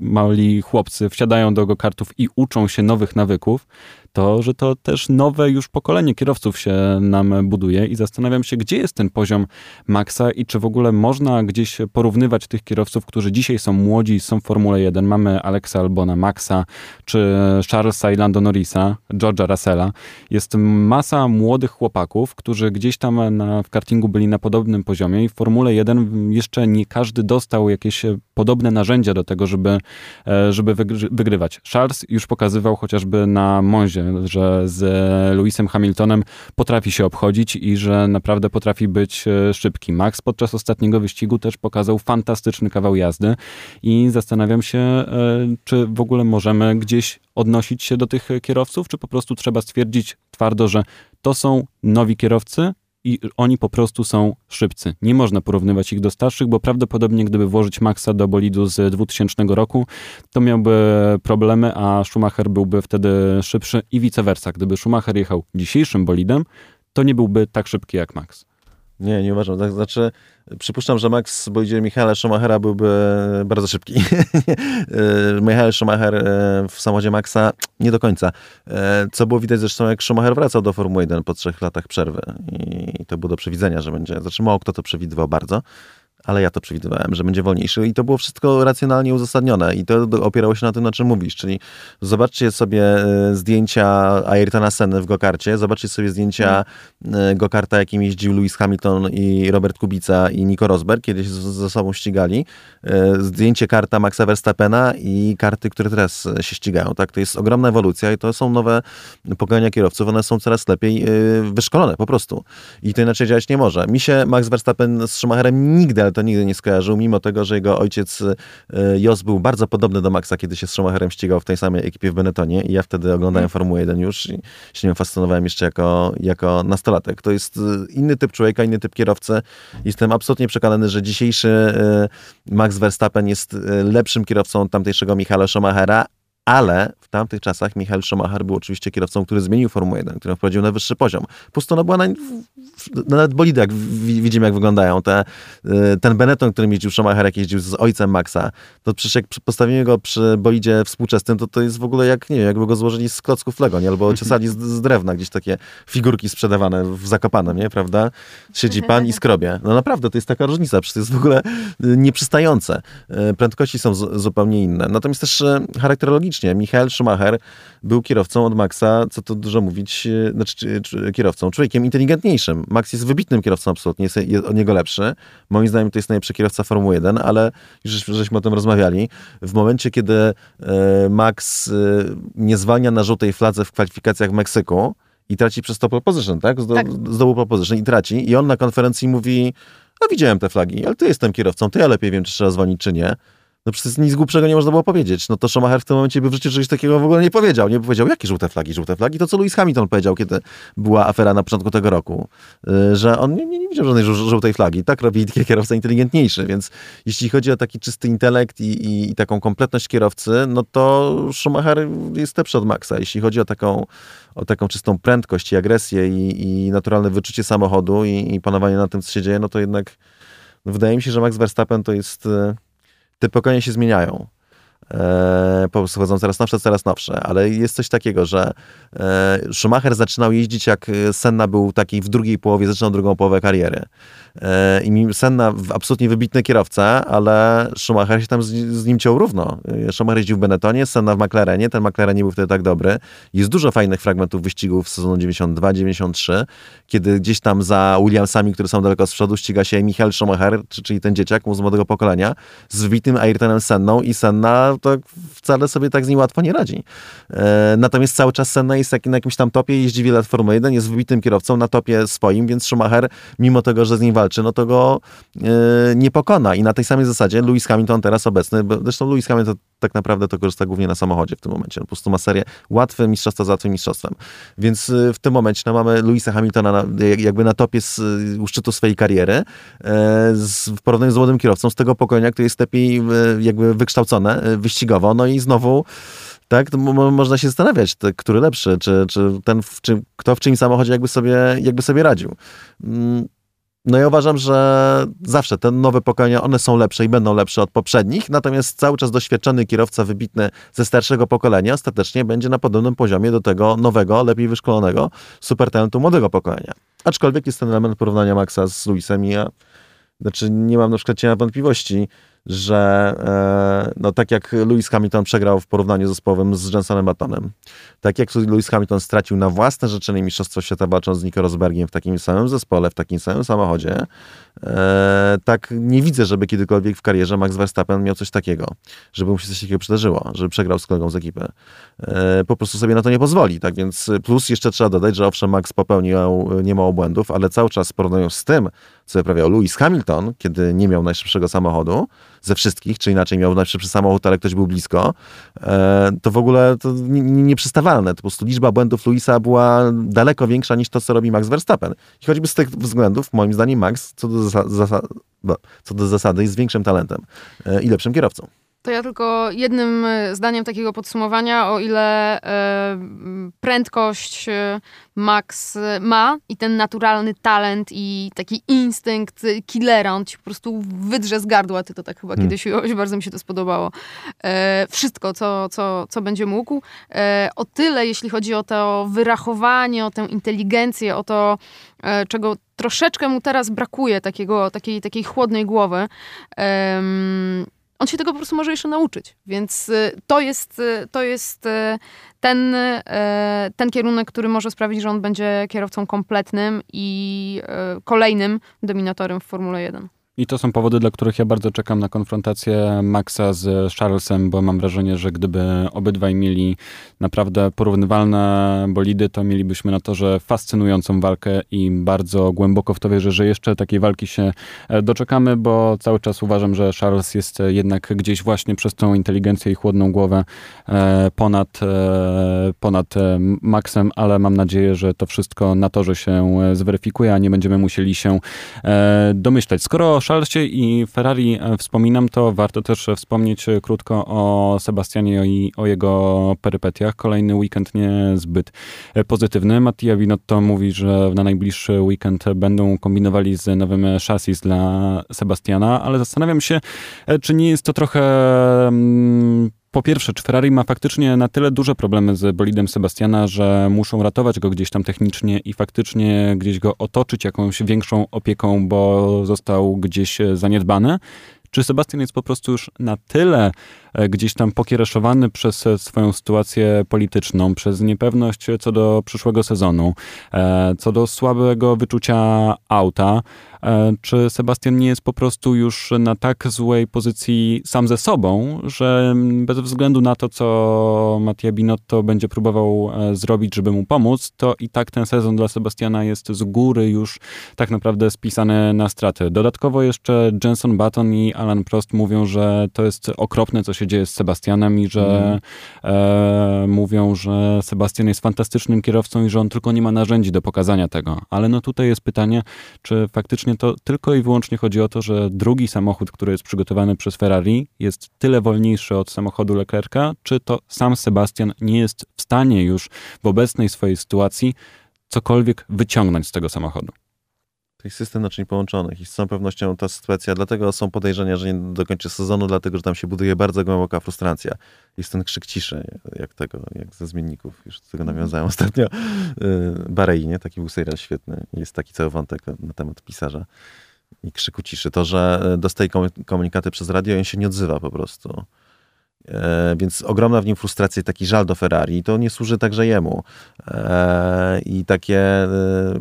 A: mali chłopcy wsiadają do go-kartów i uczą się nowych nawyków, to, że to też nowe już pokolenie kierowców się nam buduje i zastanawiam się, gdzie jest ten poziom Maxa i czy w ogóle można gdzieś porównywać tych kierowców, którzy dzisiaj są młodzi, są w Formule 1. Mamy Alexa Albona, Maxa, czy Charlesa i Lando Norrisa, George'a Russella. Jest masa młodych chłopaków, którzy gdzieś tam na, w kartingu byli na podobnym poziomie i w Formule 1 jeszcze nie każdy dostał jakieś podobne narzędzia do tego, żeby, e, żeby wygrywać. Charles już pokazywał chociażby na Monzie że z Lewisem Hamiltonem potrafi się obchodzić i że naprawdę potrafi być e, szybki. Max podczas ostatniego wyścigu też pokazał fantastyczny kawał jazdy i zastanawiam się, e, czy w ogóle możemy gdzieś odnosić się do tych kierowców, czy po prostu trzeba stwierdzić twardo, że to są nowi kierowcy, i oni po prostu są szybcy. Nie można porównywać ich do starszych, bo prawdopodobnie gdyby włożyć Maxa do bolidu z 2000 roku, to miałby problemy, a Schumacher byłby wtedy szybszy i vice versa. Gdyby Schumacher jechał dzisiejszym bolidem, to nie byłby tak szybki jak Max.
C: Nie, nie uważam. Tak, znaczy, przypuszczam, że Max Boidzier Michaela Schumachera byłby bardzo szybki. (laughs) E, Michael Schumacher e, w samochodzie Maxa nie do końca. E, co było widać zresztą, jak Schumacher wracał do Formuły 1 po trzech latach przerwy. I to było do przewidzenia, że będzie. Znaczy, mało kto to przewidywał bardzo ale ja to przewidywałem, że będzie wolniejszy i to było wszystko racjonalnie uzasadnione i to opierało się na tym, na czym mówisz, czyli zobaczcie sobie e, zdjęcia Ayrtona Senny w gokarcie, zobaczcie sobie zdjęcia mm. gokarta, jakim jeździł Lewis Hamilton i Robert Kubica i Nico Rosberg, kiedyś ze sobą ścigali, e, zdjęcie karta Maxa Verstappena i karty, które teraz się ścigają, tak? To jest ogromna ewolucja i to są nowe pokolenia kierowców, one są coraz lepiej wyszkolone po prostu i to inaczej działać nie może. Mi się Max Verstappen z Schumacherem nigdy to nigdy nie skojarzył, mimo tego, że jego ojciec e, Jos był bardzo podobny do Maxa, kiedy się z Schumacherem ścigał w tej samej ekipie w Benettonie i ja wtedy oglądałem mm. Formułę 1 już i się nią fascynowałem jeszcze jako, jako nastolatek. To jest e, inny typ człowieka, inny typ kierowcy. Jestem absolutnie przekonany, że dzisiejszy e, Max Verstappen jest lepszym kierowcą tamtejszego Michaela Schumachera, ale w tamtych czasach Michael Schumacher był oczywiście kierowcą, który zmienił Formułę 1, który wprowadził na wyższy poziom. Pusto ona była na, nawet bolidy, jak widzimy, jak wyglądają. Te, y, ten Benetton, którym jeździł Schumacher, jak jeździł z ojcem Maxa, to przecież jak postawimy go przy bolidzie współczesnym, to to jest w ogóle jak, nie wiem, jakby go złożyli z klocków Lego, nie? Albo ciosali z, z drewna, gdzieś takie figurki sprzedawane w Zakopanem, nie? Prawda? Siedzi pan i skrobie. No naprawdę, to jest taka różnica, przecież to jest w ogóle y, nieprzystające. Y, prędkości są z, zupełnie inne. Natomiast też charakterologicznie Michael Schumacher był kierowcą od Maxa, co to dużo mówić, znaczy kierowcą, człowiekiem inteligentniejszym. Max jest wybitnym kierowcą absolutnie, jest, jest od niego lepszy. Moim zdaniem to jest najlepszy kierowca Formuły 1, ale już żeśmy o tym rozmawiali. W momencie, kiedy e, Max e, nie zwalnia na żółtej fladze w kwalifikacjach w Meksyku i traci przez to pole position, tak? Zdo, tak. Zdobył pole position i traci. I on na konferencji mówi, no widziałem te flagi, ale ty jestem kierowcą, to ja lepiej wiem, czy trzeba zwolnić, czy nie. No przecież nic głupszego nie można było powiedzieć. No to Schumacher w tym momencie by w życiu czegoś takiego w ogóle nie powiedział. Nie powiedział, jakie żółte flagi, żółte flagi. To co Lewis Hamilton powiedział, kiedy była afera na początku tego roku, y, że on nie, nie, nie widział żadnej żółtej flagi. Tak robi (laughs) kierowca inteligentniejszy, więc jeśli chodzi o taki czysty intelekt i, i, i taką kompletność kierowcy, no to Schumacher jest lepszy od Maxa. Jeśli chodzi o taką, o taką czystą prędkość i agresję i, i naturalne wyczucie samochodu i, i panowanie nad tym, co się dzieje, no to jednak wydaje mi się, że Max Verstappen to jest y, te pokolenia się zmieniają. E, po prostu chodzą coraz nowsze, coraz nowsze, ale jest coś takiego, że e, Schumacher zaczynał jeździć jak Senna był taki w drugiej połowie, zaczynał drugą połowę kariery. E, I Senna absolutnie wybitny kierowca, ale Schumacher się tam z, z, nim ciął równo. E, Schumacher jeździł w Benettonie, Senna w McLarenie, ten McLaren nie był wtedy tak dobry. Jest dużo fajnych fragmentów wyścigów z sezonu 92-93, kiedy gdzieś tam za Williamsami, które są daleko z przodu, ściga się Michael Schumacher, czyli ten dzieciak z młodego pokolenia, z wybitnym Ayrtonem Senną i Senna to wcale sobie tak z nim łatwo nie radzi. E, natomiast cały czas Senna jest na jakimś tam topie, jeździ wiele lat Formuły 1, jest wybitnym kierowcą na topie swoim, więc Schumacher, mimo tego, że z nim walczy, no to go e, nie pokona. I na tej samej zasadzie Lewis Hamilton teraz obecny, zresztą Lewis Hamilton tak naprawdę to korzysta głównie na samochodzie w tym momencie. On po prostu ma serię łatwe mistrzostwa za łatwym mistrzostwem. Więc e, w tym momencie no, mamy Louisa Hamiltona na, jakby na topie z, u szczytu swojej kariery e, z, w porównaniu z młodym kierowcą z tego pokolenia, który jest lepiej jakby wykształcone wyścigowo. No i znowu tak, można się zastanawiać, który lepszy, czy, czy ten, w czym, kto w czyim samochodzie jakby sobie, jakby sobie radził. Mm, no ja uważam, że zawsze te nowe pokolenia, one są lepsze i będą lepsze od poprzednich, natomiast cały czas doświadczony kierowca wybitny ze starszego pokolenia ostatecznie będzie na podobnym poziomie do tego nowego, lepiej wyszkolonego supertalentu młodego pokolenia. Aczkolwiek jest ten element porównania Maxa z Luisem i ja, znaczy nie mam na przykład wątpliwości, że e, no, tak jak Lewis Hamilton przegrał w porównaniu zespołowym z Jensonem Buttonem, tak jak Lewis Hamilton stracił na własne życzenie Mistrzostwo Świata walcząc z Nico Rosbergiem w takim samym zespole, w takim samym samochodzie, e, tak nie widzę, żeby kiedykolwiek w karierze Max Verstappen miał coś takiego, żeby mu się coś takiego przydarzyło, żeby przegrał z kolegą z ekipy. E, po prostu sobie na to nie pozwoli, tak więc plus jeszcze trzeba dodać, że owszem Max popełnił niemało błędów, ale cały czas porównując z tym, co wyprawiał Lewis Hamilton, kiedy nie miał najszybszego samochodu, ze wszystkich, czy inaczej miał najszybszy samochód, ale ktoś był blisko, e, to w ogóle to nieprzystawalne. Po prostu liczba błędów Luisa była daleko większa niż to, co robi Max Verstappen. I choćby z tych względów, moim zdaniem, Max co do, zasa co do zasady jest większym talentem e, i lepszym kierowcą.
B: To ja tylko jednym e, zdaniem takiego podsumowania, o ile e, prędkość e, Max ma i ten naturalny talent i taki instynkt killera, on ci po prostu wydrze z gardła, ty to tak chyba hmm. kiedyś ująłeś, bardzo mi się to spodobało. wszystko, co, co, co będzie mógł. o tyle, jeśli chodzi o to wyrachowanie, o tę inteligencję, o to, czego troszeczkę mu teraz brakuje, takiego, takiej, takiej chłodnej głowy, on się tego po prostu może jeszcze nauczyć. Więc y, to jest, y, to jest y, ten, ten kierunek, który może sprawić, że on będzie kierowcą kompletnym i kolejnym dominatorem w Formule 1.
A: I to są powody, dla których ja bardzo czekam na konfrontację Maxa z Charlesem, bo mam wrażenie, że gdyby obydwaj mieli naprawdę porównywalne bolidy, to mielibyśmy na torze fascynującą walkę i bardzo głęboko w to wierzę, że jeszcze takiej walki się e, doczekamy, bo cały czas uważam, że Charles jest jednak gdzieś właśnie przez tą inteligencję i chłodną głowę e, ponad, e, ponad Maxem, ale mam nadzieję, że to wszystko na torze się zweryfikuje, a nie będziemy musieli się domyślać. Skoro Charlesie i Ferrari e, wspominam, to warto też wspomnieć e, krótko o Sebastianie i o jego perypetiach. Kolejny weekend niezbyt e, pozytywny. Mattia Binotto mówi, że na najbliższy weekend będą kombinowali z nowym chassis dla Sebastiana, ale zastanawiam się, czy nie jest to trochę mm, po pierwsze, czy Ferrari ma faktycznie na tyle duże problemy z bolidem Sebastiana, że muszą ratować go gdzieś tam technicznie i faktycznie gdzieś go otoczyć jakąś większą opieką, bo został gdzieś zaniedbany? Czy Sebastian jest po prostu już na tyle gdzieś tam pokiereszowany przez swoją sytuację polityczną, przez niepewność co do przyszłego sezonu, co do słabego wyczucia auta, E, czy Sebastian nie jest po prostu już na tak złej pozycji sam ze sobą, że bez względu na to, co Mattia Binotto będzie próbował e, zrobić, żeby mu pomóc, to i tak ten sezon dla Sebastiana jest z góry już tak naprawdę spisany na straty. Dodatkowo jeszcze Jenson Button i Alan Prost mówią, że to jest okropne, co się dzieje z Sebastianem i że mm. e, mówią, że Sebastian jest fantastycznym kierowcą i że on tylko nie ma narzędzi do pokazania tego. Ale no tutaj jest pytanie, czy faktycznie to tylko i wyłącznie chodzi o to, że drugi samochód, który jest przygotowany przez Ferrari, jest tyle wolniejszy od samochodu Leclerca, czy to sam Sebastian nie jest w stanie już w obecnej swojej sytuacji cokolwiek wyciągnąć z tego samochodu
C: tych system naczyń połączonych i z całą pewnością ta sytuacja, dlatego są podejrzenia, że nie dokończy sezonu, dlatego że tam się buduje bardzo głęboka frustracja. Jest ten krzyk ciszy, jak tego, jak ze zmienników, już do tego mhm. nawiązałem ostatnio. Y, Barei, nie? Taki był serial świetny. Jest taki cały wątek na temat pisarza i krzyku ciszy. To, że dostaje komunikaty przez radio i on się nie odzywa po prostu. E, więc ogromna w nim frustracja i taki żal do Ferrari. I to nie służy także jemu. E, I takie e,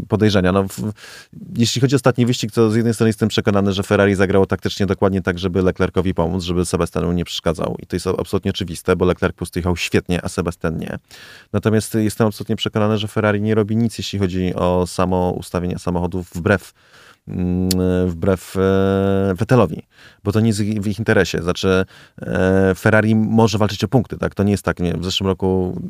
C: podejrzenia. No, jeśli chodzi o ostatni wyścig, to z jednej strony jestem przekonany, że Ferrari zagrało taktycznie dokładnie tak, żeby Leclercowi pomóc, żeby Sebastianu nie przeszkadzał. I to jest absolutnie oczywiste, bo Leclerc po prostu jechał świetnie, a Sebastian nie. Natomiast jestem absolutnie przekonany, że Ferrari nie robi nic, jeśli chodzi o samo ustawienie samochodów wbrew wbrew e, Vettelowi, bo to nie jest w ich interesie. Znaczy e, Ferrari może walczyć o punkty, tak? To nie jest tak, nie, w zeszłym roku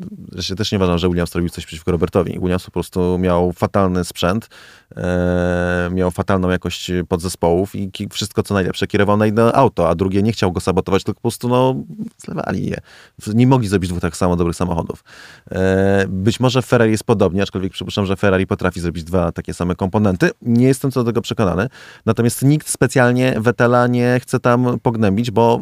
C: ja też nie uważam, że Williams robił coś przeciwko Robertowi. Williams po prostu miał fatalny sprzęt, e, miał fatalną jakość podzespołów i wszystko co najlepsze kierował na jedno auto, a drugie nie chciał go sabotować, tylko po prostu no, zlewali je. Nie mogli zrobić dwóch tak samo dobrych samochodów. Być może Ferrari jest podobnie, aczkolwiek przypuszczam, że Ferrari potrafi zrobić dwa takie same komponenty. Nie jestem co do tego przekonany. Natomiast nikt specjalnie Vettela nie chce tam pognębić, bo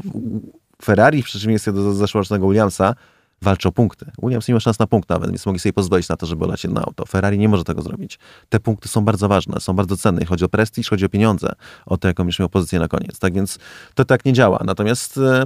C: Ferrari w przeciwieństwie do zeszłorocznego Williamsa walczy o punkty. Williams nie ma szans na punkt nawet, więc mogli sobie pozwolić na to, żeby lać jedno auto. Ferrari nie może tego zrobić. Te punkty są bardzo ważne, są bardzo cenne. Chodzi o prestiż, chodzi o pieniądze, o to, jaką już miał pozycję na koniec. Tak więc to tak nie działa. Natomiast... E,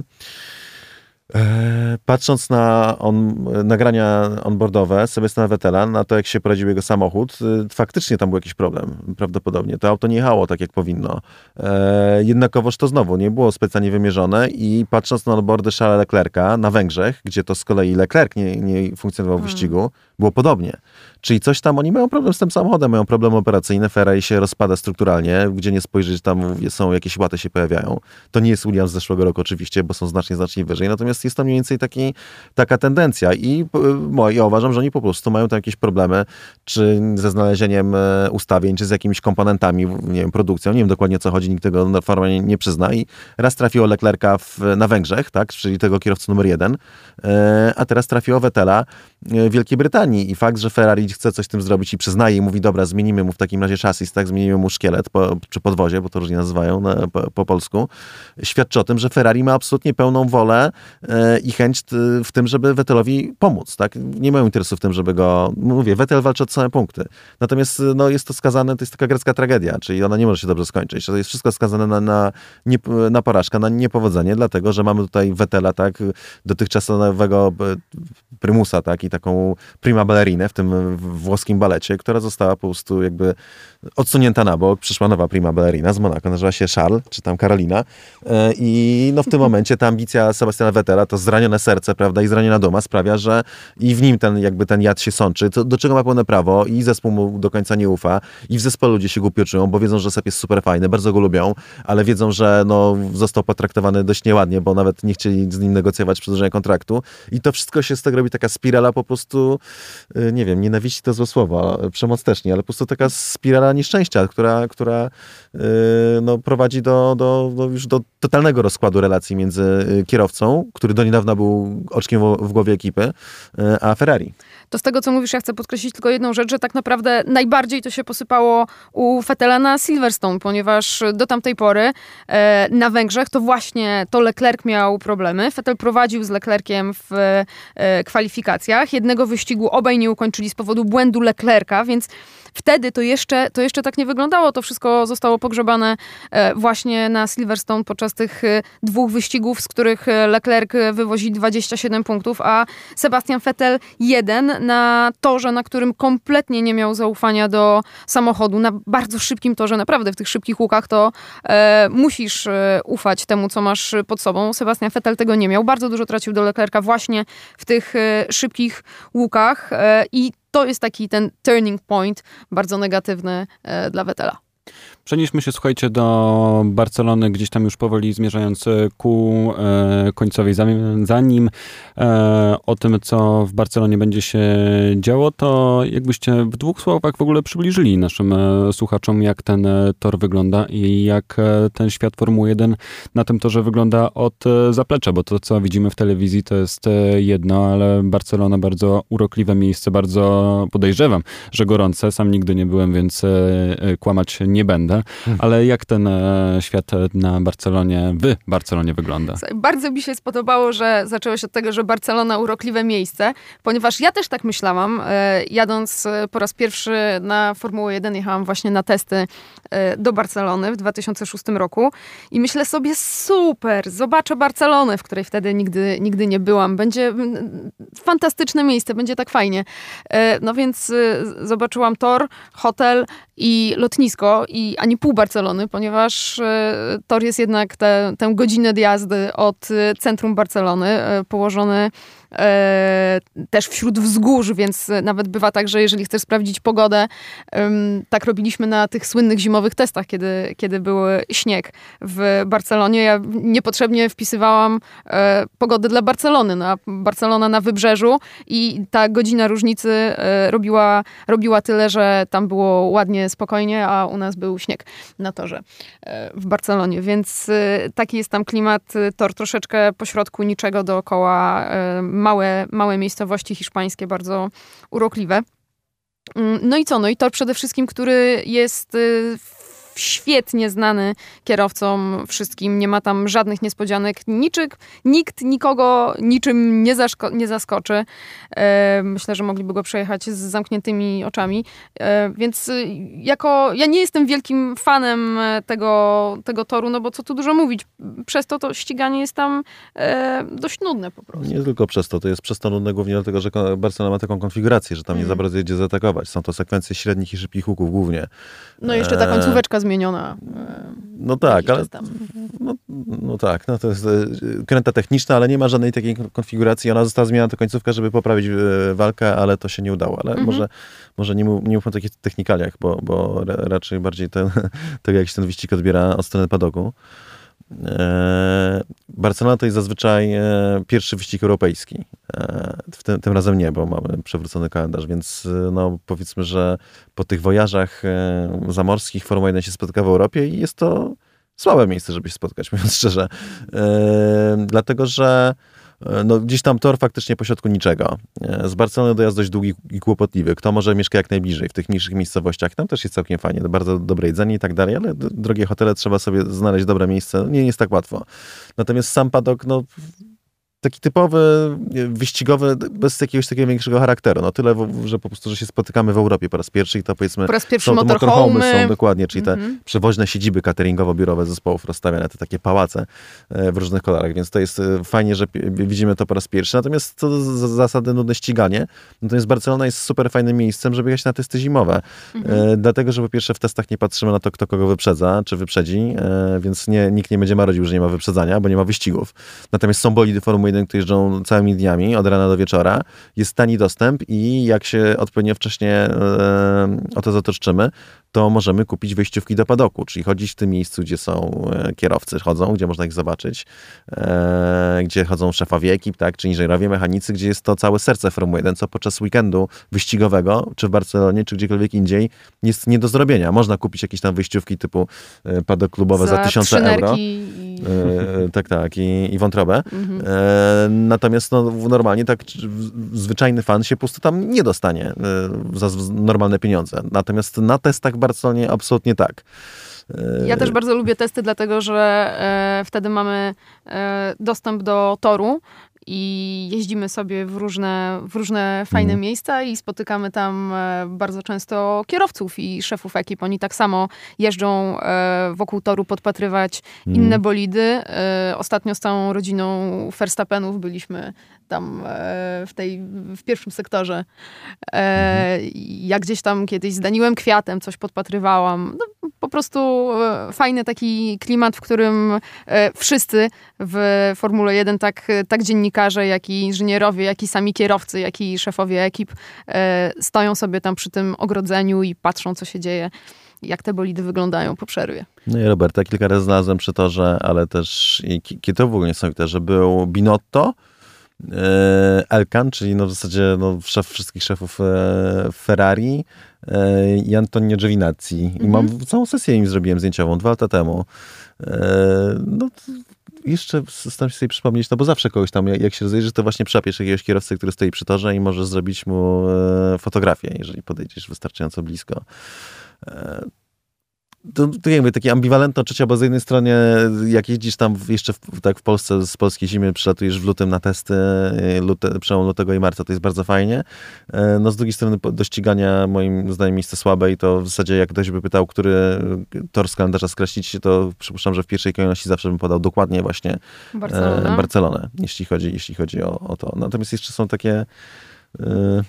C: patrząc na on, nagrania onboardowe Sebastiana Vettela, na to jak się poradził jego samochód, y, faktycznie tam był jakiś problem, prawdopodobnie. To auto nie jechało tak jak powinno. E, jednakowoż to znowu nie było specjalnie wymierzone i patrząc na onboardy Charlesa Leclerca na Węgrzech, gdzie to z kolei Leclerc nie, nie funkcjonował w hmm. wyścigu, było podobnie. Czyli coś tam, oni mają problem z tym samochodem, mają problemy operacyjne, Ferrari się rozpada strukturalnie, gdzie nie spojrzeć, tam są jakieś łaty się pojawiają. To nie jest Williams z zeszłego roku oczywiście, bo są znacznie, znacznie wyżej, natomiast jest tam mniej więcej taki, taka tendencja i ja uważam, że oni po prostu mają tam jakieś problemy, czy ze znalezieniem e, ustawień, czy z jakimiś komponentami, nie wiem, produkcją, nie wiem dokładnie o co chodzi, nikt tego formalnie nie przyzna i raz trafiło Leclerca w, na Węgrzech, tak, czyli tego kierowcy numer jeden, e, a teraz trafiło Vettela w Wielkiej Brytanii i fakt, że Ferrari chce coś z tym zrobić i przyznaje i mówi, dobra, zmienimy mu w takim razie chassis, tak, zmienimy mu szkielet, po, czy podwozie, bo to różnie nazywają na, po, po, polsku, świadczy o tym, że Ferrari ma absolutnie pełną wolę e, i chęć w tym, żeby Vettelowi pomóc, tak. Nie mają interesu w tym, żeby go, mówię, Vettel walczy o same punkty. Natomiast no, jest to skazane, to jest taka grecka tragedia, czyli ona nie może się dobrze skończyć. To jest wszystko skazane na, na, nie, na porażkę, na niepowodzenie, dlatego, że mamy tutaj Vettela, tak, dotychczasowego e, prymusa, tak, i taką prima ballerinę w tym włoskim balecie, która została po prostu jakby odsunięta na bok. Przyszła nowa prima ballerina z Monako, nazywa się Charles, czy tam Karolina. E, I no w tym momencie ta ambicja Sebastiana Vettela, to zranione serce, prawda, i zraniona duma sprawia, że i w nim ten jakby ten jad się sączy, to, do czego ma pełne prawo i zespół mu do końca nie ufa i w zespole ludzie się głupio czują, bo wiedzą, że Sep jest super fajny, bardzo go lubią, ale wiedzą, że no, został potraktowany dość nieładnie, bo nawet nie chcieli z nim negocjować przedłużenia kontraktu i to wszystko się z tego robi taka spirala po prostu, y, nie wiem, nienawiści to złe słowo, przemoc też nie, ale po prostu taka spirala nieszczęścia, która, która y, no, prowadzi do, do, do, już do totalnego rozkładu relacji między y, kierowcą, który do niedawna był oczkiem w, w głowie ekipy, a Ferrari
B: to z tego, co mówisz, ja chcę podkreślić tylko jedną rzecz, że tak naprawdę najbardziej to się posypało u Fetela na Silverstone, ponieważ do tamtej pory e, na Węgrzech to właśnie to Leclerc miał problemy. Fetel prowadził z Leclerciem w e, kwalifikacjach. Jednego wyścigu obaj nie ukończyli z powodu błędu Leclerca, więc wtedy to jeszcze, to jeszcze tak nie wyglądało. To wszystko zostało pogrzebane e, właśnie na Silverstone podczas tych e, dwóch wyścigów, z których e, Leclerc wywozi 27 punktów, a Sebastian Vettel jeden na torze, na którym kompletnie nie miał zaufania do samochodu, na bardzo szybkim torze, naprawdę w tych szybkich łukach to e, musisz e, ufać temu, co masz pod sobą. Sebastian Vettel tego nie miał. Bardzo dużo tracił do Leclerca właśnie w tych e, szybkich łukach e, i to jest taki ten turning point bardzo negatywny e, dla Vettela.
A: Przenieśmy się, słuchajcie, do Barcelony, gdzieś tam już powoli zmierzając ku e, końcowej. Zanim e, o tym, co w Barcelonie będzie się działo, to jakbyście w dwóch słowach w ogóle przybliżyli naszym e, słuchaczom, jak ten e, tor wygląda i jak e, ten świat Formuły 1 na tym torze wygląda od e, zaplecza, bo to, co widzimy w telewizji, to jest jedno, ale Barcelona bardzo urokliwe miejsce, bardzo podejrzewam, że gorące. Sam nigdy nie byłem, więc kłamać nie będę. Hmm. Ale jak ten e, świat na Barcelonie, w Barcelonie wygląda?
B: Bardzo mi się spodobało, że zaczęło od tego, że Barcelona urokliwe miejsce, ponieważ ja też tak myślałam, e, jadąc e, po raz pierwszy na Formułę 1, jechałam właśnie na testy do Barcelony w 2006 roku i myślę sobie, super, zobaczę Barcelonę, w której wtedy nigdy, nigdy nie byłam. Będzie fantastyczne miejsce, będzie tak fajnie. No więc zobaczyłam tor, hotel i lotnisko i ani pół Barcelony, ponieważ e, tor jest jednak tę godzinę jazdy od e, centrum Barcelony, e, położony e, też wśród wzgórz, więc nawet bywa tak, że jeżeli chcesz sprawdzić pogodę, tak robiliśmy na tych słynnych zimowych testach, kiedy, kiedy był śnieg w Barcelonie. Ja niepotrzebnie wpisywałam e, pogodę dla Barcelony, na Barcelona na wybrzeżu i ta godzina różnicy e, robiła, robiła tyle, że tam było ładnie, spokojnie, a u nas był śnieg na torze e, w Barcelonie, więc taki jest tam klimat, tor troszeczkę pośrodku, niczego dookoła, małe, małe miejscowości hiszpańskie, bardzo urokliwe. Mm, no i co? No i tor przede wszystkim, który jest y, świetnie znany kierowcom wszystkim, nie ma tam żadnych niespodzianek, niczyk, nikt nikogo niczym nie, nie zaskoczy. E, myślę, że mogliby go przejechać z zamkniętymi oczami, e, więc y, jako, ja nie jestem wielkim fanem tego, tego toru, no bo co tu dużo mówić, przez to to ściganie jest tam e, dość nudne po prostu.
C: Nie tylko przez to, to jest przez to nudne głównie dlatego, że Barcelona ma taką konfigurację, że tam mm. nie za bardzo jedzie zaatakować. Są to sekwencje średnich i szybkich łuków głównie.
B: No i jeszcze ta końcóweczka zmieniona.
C: E, no tak, ale. No, no, tak, no to jest e, kręta techniczna, ale nie ma żadnej takiej konfiguracji. Ona została zmieniona do końcówka, żeby poprawić e, walkę, ale to się nie udało. Ale mhm. może, może nie, mów, nie mówmy o takich technikaliach, bo, bo raczej bardziej ten, (laughs) tego, jak się ten wyścig odbiera od strony padoku. Barcelona to jest zazwyczaj pierwszy wyścig europejski. Tym, tym, razem nie, bo mamy przewrócony kalendarz, więc no, powiedzmy, że po tych wojażach zamorskich Formuła 1 się spotyka w Europie i jest to słabe miejsce, żeby się spotkać, (laughs) mówiąc szczerze. Dlatego, że E, no, gdzieś tam tor faktycznie pośrodku niczego. E, z Barcelony dojazd dość długi i kłopotliwy. Kto może mieszka jak najbliżej w tych mniejszych miejscowościach? Tam też jest całkiem fajnie, bardzo dobre jedzenie i tak dalej, ale drogie hotele trzeba sobie znaleźć dobre miejsce. Nie jest tak łatwo. Natomiast sam padok, no taki typowy, wyścigowy, bez jakiegoś takiego większego charakteru. No tyle, że po prostu, że się spotykamy w Europie po raz pierwszy i to powiedzmy...
B: Po raz pierwszy są motorhomy.
C: Są dokładnie, czyli te mm -hmm. przewoźne siedziby cateringowo-biurowe zespołów rozstawiane, te takie pałace e, w różnych kolorach, więc to jest e, fajnie, że widzimy to po raz pierwszy. Natomiast co do zasady nudne ściganie, natomiast Barcelona jest super fajnym miejscem, żeby jechać na testy zimowe. Mm -hmm. Dlatego, że po pierwsze w testach nie patrzymy na to, kto kogo wyprzedza, czy wyprzedzi, więc nie, nikt nie będzie marodził, że nie ma wyprzedzania, bo nie ma wyścigów. Natomiast są bolidy Formuły które jeżdżą całymi dniami, od rana do wieczora. Jest tani dostęp i jak się odpowiednio wcześnie e, o to zatoczymy, to możemy kupić wejściówki do padoku, czyli chodzić w tym miejscu, gdzie są e, kierowcy, chodzą, gdzie można ich zobaczyć, e, gdzie chodzą szefowie ekip, tak, czy inżynierowie, mechanicy, gdzie jest to całe serce Formuły 1, co podczas weekendu wyścigowego, czy w Barcelonie, czy gdziekolwiek indziej, jest nie do zrobienia. Można kupić jakieś tam wyjściówki typu e, padok klubowe za, za tysiące euro. I... E, tak, tak, i, i wątrobę. Mhm. E, natomiast no, normalnie tak zwyczajny fan się po prostu tam nie dostanie za normalne pieniądze. Natomiast na testach Barcelonie absolutnie tak.
B: Ja też bardzo lubię testy, dlatego że e, wtedy mamy e, dostęp do toru i jeździmy sobie w różne, w różne fajne
C: Mhm.
B: miejsca i spotykamy tam e, bardzo często kierowców i szefów ekip. Oni tak samo jeżdżą e, wokół toru podpatrywać
C: Mhm.
B: inne bolidy. E, Ostatnio z całą rodziną Verstappenów byliśmy tam e, w tej, w pierwszym sektorze. E, Ja gdzieś tam kiedyś z Daniłem Kwiatem coś podpatrywałam. No, po prostu e, fajny taki klimat, w którym wszyscy w Formule 1, tak, tak dziennikarze, jak i inżynierowie, jak i sami kierowcy, jak i szefowie ekip stoją sobie tam przy tym ogrodzeniu i patrzą, co się dzieje, jak te bolidy wyglądają po przerwie.
C: No i Roberta kilka razy znalazłem przy torze, ale też i to w ogóle niesamowite, że był Binotto, Elkan, czyli no w zasadzie no, szef wszystkich szefów e, Ferrari e, i Antonio Giovinazzi. I
B: Mhm.
C: mam całą sesję im zrobiłem zdjęciową dwa lata temu. E, no jeszcze staram się sobie przypomnieć, no bo zawsze kogoś tam, jak się rozejrzysz, to właśnie przełapiesz jakiegoś kierowcy, który stoi przy torze i możesz zrobić mu e, fotografię, jeżeli podejdziesz wystarczająco blisko. To, to jakby takie ambiwalentne odczucia, bo z jednej strony jak jeździsz tam jeszcze w, tak w Polsce z polskiej zimy, przylatujesz w lutym na testy, lute, przełom lutego i marca, to jest bardzo fajnie. E, No z drugiej strony do ścigania moim zdaniem miejsce słabe i to w zasadzie jak ktoś by pytał, który tor z kalendarza skreślić, to przypuszczam, że w pierwszej kolejności zawsze bym podał dokładnie właśnie
B: Barcelona.
C: e, Barcelonę, jeśli chodzi, jeśli chodzi o, o to. Natomiast jeszcze są takie. e,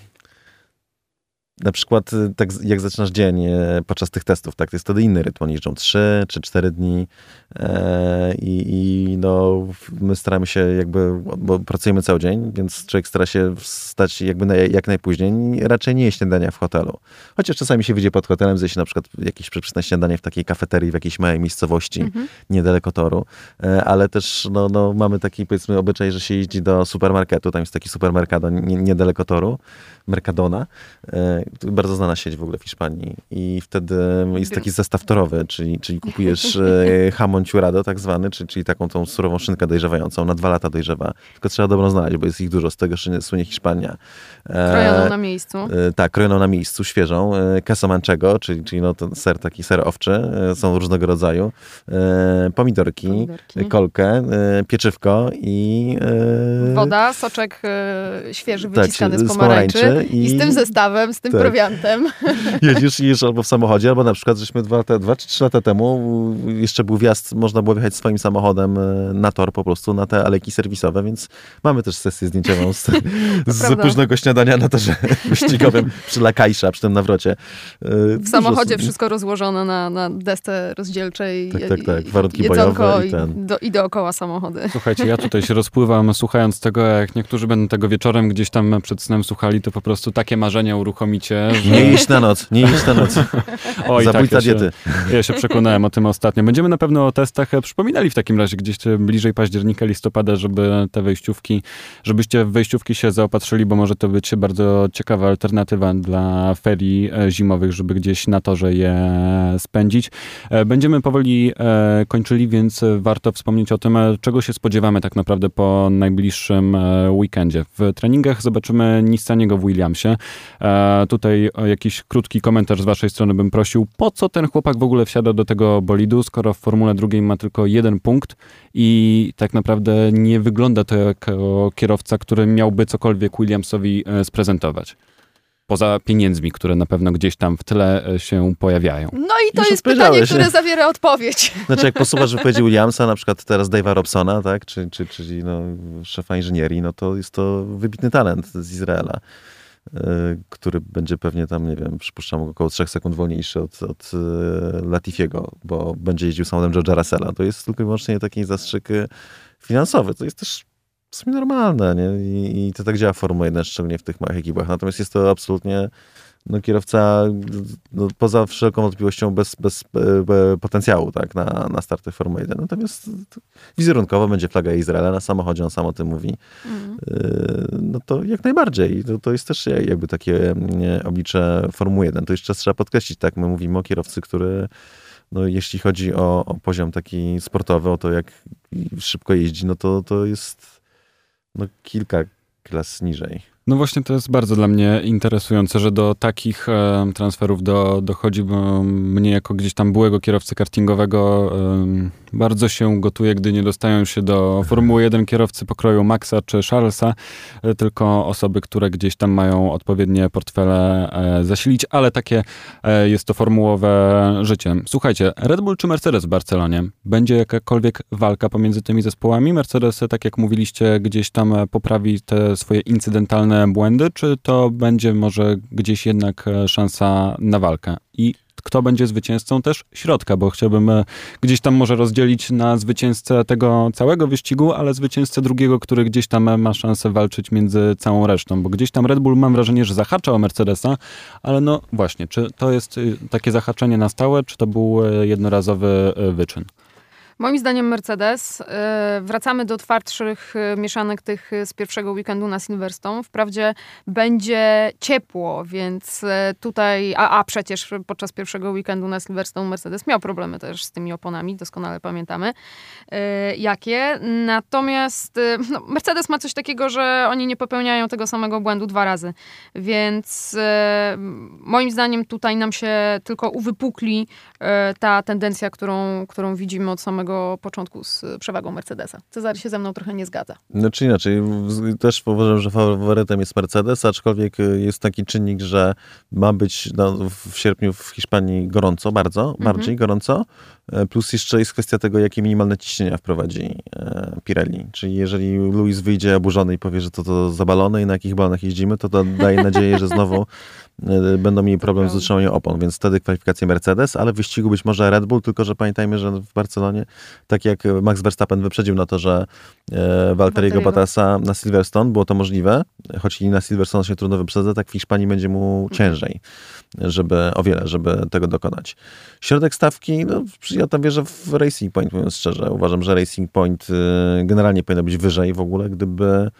C: na przykład, e, tak jak zaczynasz dzień e, podczas tych testów, tak, to jest wtedy inny rytm. Oni jeżdżą 3 czy 4 dni e, i, i no, my staramy się jakby, bo pracujemy cały dzień, więc człowiek stara się wstać jakby na, jak najpóźniej. Raczej nie je śniadania w hotelu. Chociaż czasami się wyjdzie pod hotelem, zjeść na przykład jakieś przepyszne śniadanie w takiej kafeterii w jakiejś małej miejscowości
B: Mhm.
C: niedaleko toru, E, ale też no, no, mamy taki powiedzmy obyczaj, że się jeździ do supermarketu, tam jest taki supermercado nie, niedaleko toru, Mercadona, e, bardzo znana sieć w ogóle w Hiszpanii i wtedy jest taki zestaw torowy, czyli, czyli kupujesz e, (laughs) jamon ciurado tak zwany, czyli, czyli taką tą surową szynkę dojrzewającą, na dwa lata dojrzewa, tylko trzeba dobrą znaleźć, bo jest ich dużo, z tego słynie Hiszpania. E,
B: Krojoną na miejscu.
C: E, Tak, krojoną na miejscu, świeżą. Queso manchego, czyli, czyli no ten ser, taki ser owczy, są różnego rodzaju. Pomidorki,
B: Pomidorki.
C: kolkę, pieczywko i...
B: Woda, soczek świeży,
C: tak,
B: wyciskany
C: z
B: z pomarańczy.
C: pomarańczy
B: I...
C: i-
B: z tym zestawem, z tym
C: Tak.
B: prowiantem.
C: Jedziesz, jedziesz albo w samochodzie, albo na przykład, żeśmy dwa, lata, dwa czy trzy lata temu, jeszcze był wjazd, można było wjechać swoim samochodem e, na tor po prostu, na te alejki serwisowe, więc mamy też sesję zdjęciową z, (laughs) z późnego śniadania na torze (laughs) wyścigowym przy Lakajsza, przy tym nawrocie. E,
B: W samochodzie wszystko rozłożone na, na desce rozdzielczej.
C: Tak, tak, tak.
B: i-
C: Warunki bojowe i ten.
B: do, i dookoła samochody.
A: Słuchajcie, ja tutaj się (laughs) rozpływam słuchając tego, jak niektórzy będą tego wieczorem gdzieś tam przed snem słuchali, to po prostu takie marzenia uruchomicie, że...
C: Nie iść na noc, nie iść na noc. (laughs)
A: Oj,
C: Zabójca
A: ja się,
C: diety.
A: ja się przekonałem o tym ostatnio. Będziemy na pewno o testach e, przypominali w takim razie gdzieś e, bliżej października, listopada, żeby te wejściówki, żebyście w wejściówki się zaopatrzyli, bo może to być bardzo ciekawa alternatywa dla ferii e, zimowych, żeby gdzieś na torze je spędzić. Będziemy powoli kończyli, więc warto wspomnieć o tym, czego się spodziewamy tak naprawdę po najbliższym weekendzie. W treningach zobaczymy Nissaniego w Williamsie. E, Tutaj o jakiś krótki komentarz z waszej strony bym prosił. Po co ten chłopak w ogóle wsiada do tego bolidu, skoro w Formule drugiej ma tylko jeden punkt i tak naprawdę nie wygląda to jako kierowca, który miałby cokolwiek Williamsowi e, sprezentować. Poza pieniędzmi, które na pewno gdzieś tam w tle e, się pojawiają.
B: No i to
C: Już
B: jest pytanie, które
C: nie?
B: zawiera odpowiedź. (laughs)
C: Znaczy, jak posłuchasz wypowiedzi Williamsa, na przykład teraz Dave'a Robsona, tak, czy, czy, czyli no, szefa inżynierii, no to jest to wybitny talent z Izraela, który będzie pewnie tam, nie wiem, przypuszczam około 3 sekund wolniejszy od, od y, Latifiego, bo będzie jeździł samochodem George'a Russella. To jest tylko i wyłącznie taki zastrzyk y, finansowy. To jest też w sumie normalne, nie? I, I to tak działa Formuła 1, szczególnie w tych małych ekipach. Natomiast jest to absolutnie no, kierowca no, poza wszelką wątpliwością bez, bez e, e, potencjału tak, na, na starty Formuły 1. Natomiast to wizerunkowo będzie flaga Izraela na samochodzie, on sam o tym mówi.
B: Mhm.
C: E, No to jak najbardziej. To, to jest też jakby takie oblicze Formuły 1. To jeszcze trzeba podkreślić, tak, my mówimy o kierowcy, który no, jeśli chodzi o, o poziom taki sportowy, o to jak szybko jeździ, no to, to jest no, kilka klas niżej.
A: No właśnie to jest bardzo dla mnie interesujące, że do takich e, transferów do, dochodzi, bo mnie jako gdzieś tam byłego kierowcy kartingowego... E, bardzo się gotuje, gdy nie dostają się do Formuły 1 kierowcy pokroju Maxa czy Charlesa, e, tylko osoby, które gdzieś tam mają odpowiednie portfele e, zasilić, ale takie e, jest to formułowe życie. Słuchajcie, Red Bull czy Mercedes w Barcelonie? Będzie jakakolwiek walka pomiędzy tymi zespołami? Mercedes, tak jak mówiliście, gdzieś tam poprawi te swoje incydentalne błędy, czy to będzie może gdzieś jednak szansa na walkę? I kto będzie zwycięzcą też środka, bo chciałbym e, gdzieś tam może rozdzielić na zwycięzcę tego całego wyścigu, ale zwycięzcę drugiego, który gdzieś tam e, ma szansę walczyć między całą resztą, bo gdzieś tam Red Bull mam wrażenie, że zahacza o Mercedesa, ale no właśnie, czy to jest y, takie zahaczenie na stałe, czy to był e, jednorazowy wyczyn?
B: Moim zdaniem Mercedes. E, wracamy do twardszych e, mieszanek tych z pierwszego weekendu na Silverstone. Wprawdzie będzie ciepło, więc tutaj, a, a przecież podczas pierwszego weekendu na Silverstone Mercedes miał problemy też z tymi oponami, doskonale pamiętamy jakie. Natomiast no, Mercedes ma coś takiego, że oni nie popełniają tego samego błędu dwa razy, więc moim zdaniem tutaj nam się tylko uwypukli ta tendencja, którą, którą widzimy od samego samego początku z przewagą Mercedesa. Cezary się ze mną trochę nie zgadza.
C: No czy inaczej, też uważam, że faworytem jest Mercedes, aczkolwiek jest taki czynnik, że ma być no, w sierpniu w Hiszpanii gorąco, bardzo, mhm. bardziej gorąco, plus jeszcze jest kwestia tego, jakie minimalne ciśnienia wprowadzi e, Pirelli. Czyli jeżeli Luis wyjdzie oburzony i powie, że to, to zabalone i na jakich balonach jeździmy, to to daje nadzieję, że znowu E, będą mieli problem z utrzymaniem opon, więc wtedy kwalifikacje Mercedes, ale w wyścigu być może Red Bull, tylko że pamiętajmy, że w Barcelonie, tak jak Max Verstappen wyprzedził na to, że e, Valtteriego Bottasa na Silverstone było to możliwe, choć i na Silverstone się trudno wyprzedza, tak w Hiszpanii będzie mu mhm. ciężej, żeby, o wiele, żeby tego dokonać. Środek stawki, no, ja tam wierzę w Racing Point, mówiąc szczerze. Uważam, że Racing Point e, generalnie powinno być wyżej w ogóle, gdyby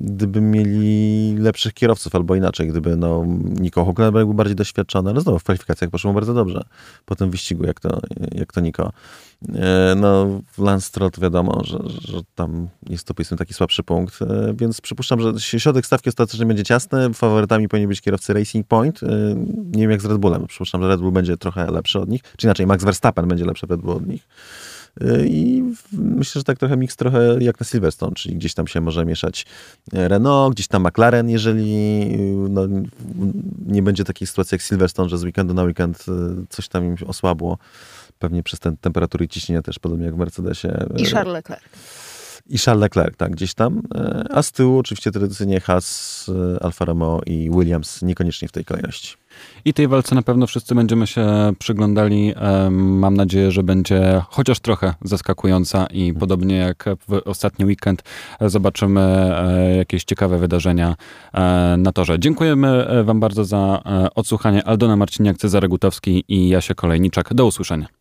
C: gdyby mieli lepszych kierowców, albo inaczej, gdyby no, Nico Huckenberg był bardziej doświadczony, ale znowu w kwalifikacjach poszło bardzo dobrze po tym wyścigu, jak to, jak to Nico. E, no, Lance Stroll wiadomo, że, że tam jest to powiedzmy taki słabszy punkt, e, więc przypuszczam, że środek stawki ostatecznie będzie ciasny. Faworytami powinni być kierowcy Racing Point. E, nie wiem jak z Red Bullem. Przypuszczam, że Red Bull będzie trochę lepszy od nich, czy inaczej Max Verstappen będzie lepszy od Red Bull od nich. I myślę, że tak trochę miks trochę jak na Silverstone, czyli gdzieś tam się może mieszać Renault, gdzieś tam McLaren, jeżeli no, nie będzie takiej sytuacji jak Silverstone, że z weekendu na weekend e, coś tam im osłabło. Pewnie przez te temperatury i ciśnienia też, podobnie jak w Mercedesie.
B: I Charles Leclerc.
C: I Charles Leclerc, tak, gdzieś tam. E, a z tyłu oczywiście tradycyjnie Haas, e, Alfa Romeo i Williams, niekoniecznie w tej kolejności.
A: I tej walce na pewno wszyscy będziemy się przyglądali. Mam nadzieję, że będzie chociaż trochę zaskakująca i podobnie jak w ostatni weekend zobaczymy e, jakieś ciekawe wydarzenia na torze. Dziękujemy Wam bardzo za odsłuchanie. Aldona Marciniak, Cezary Gutowski i Jasia Kolejniczak. Do usłyszenia.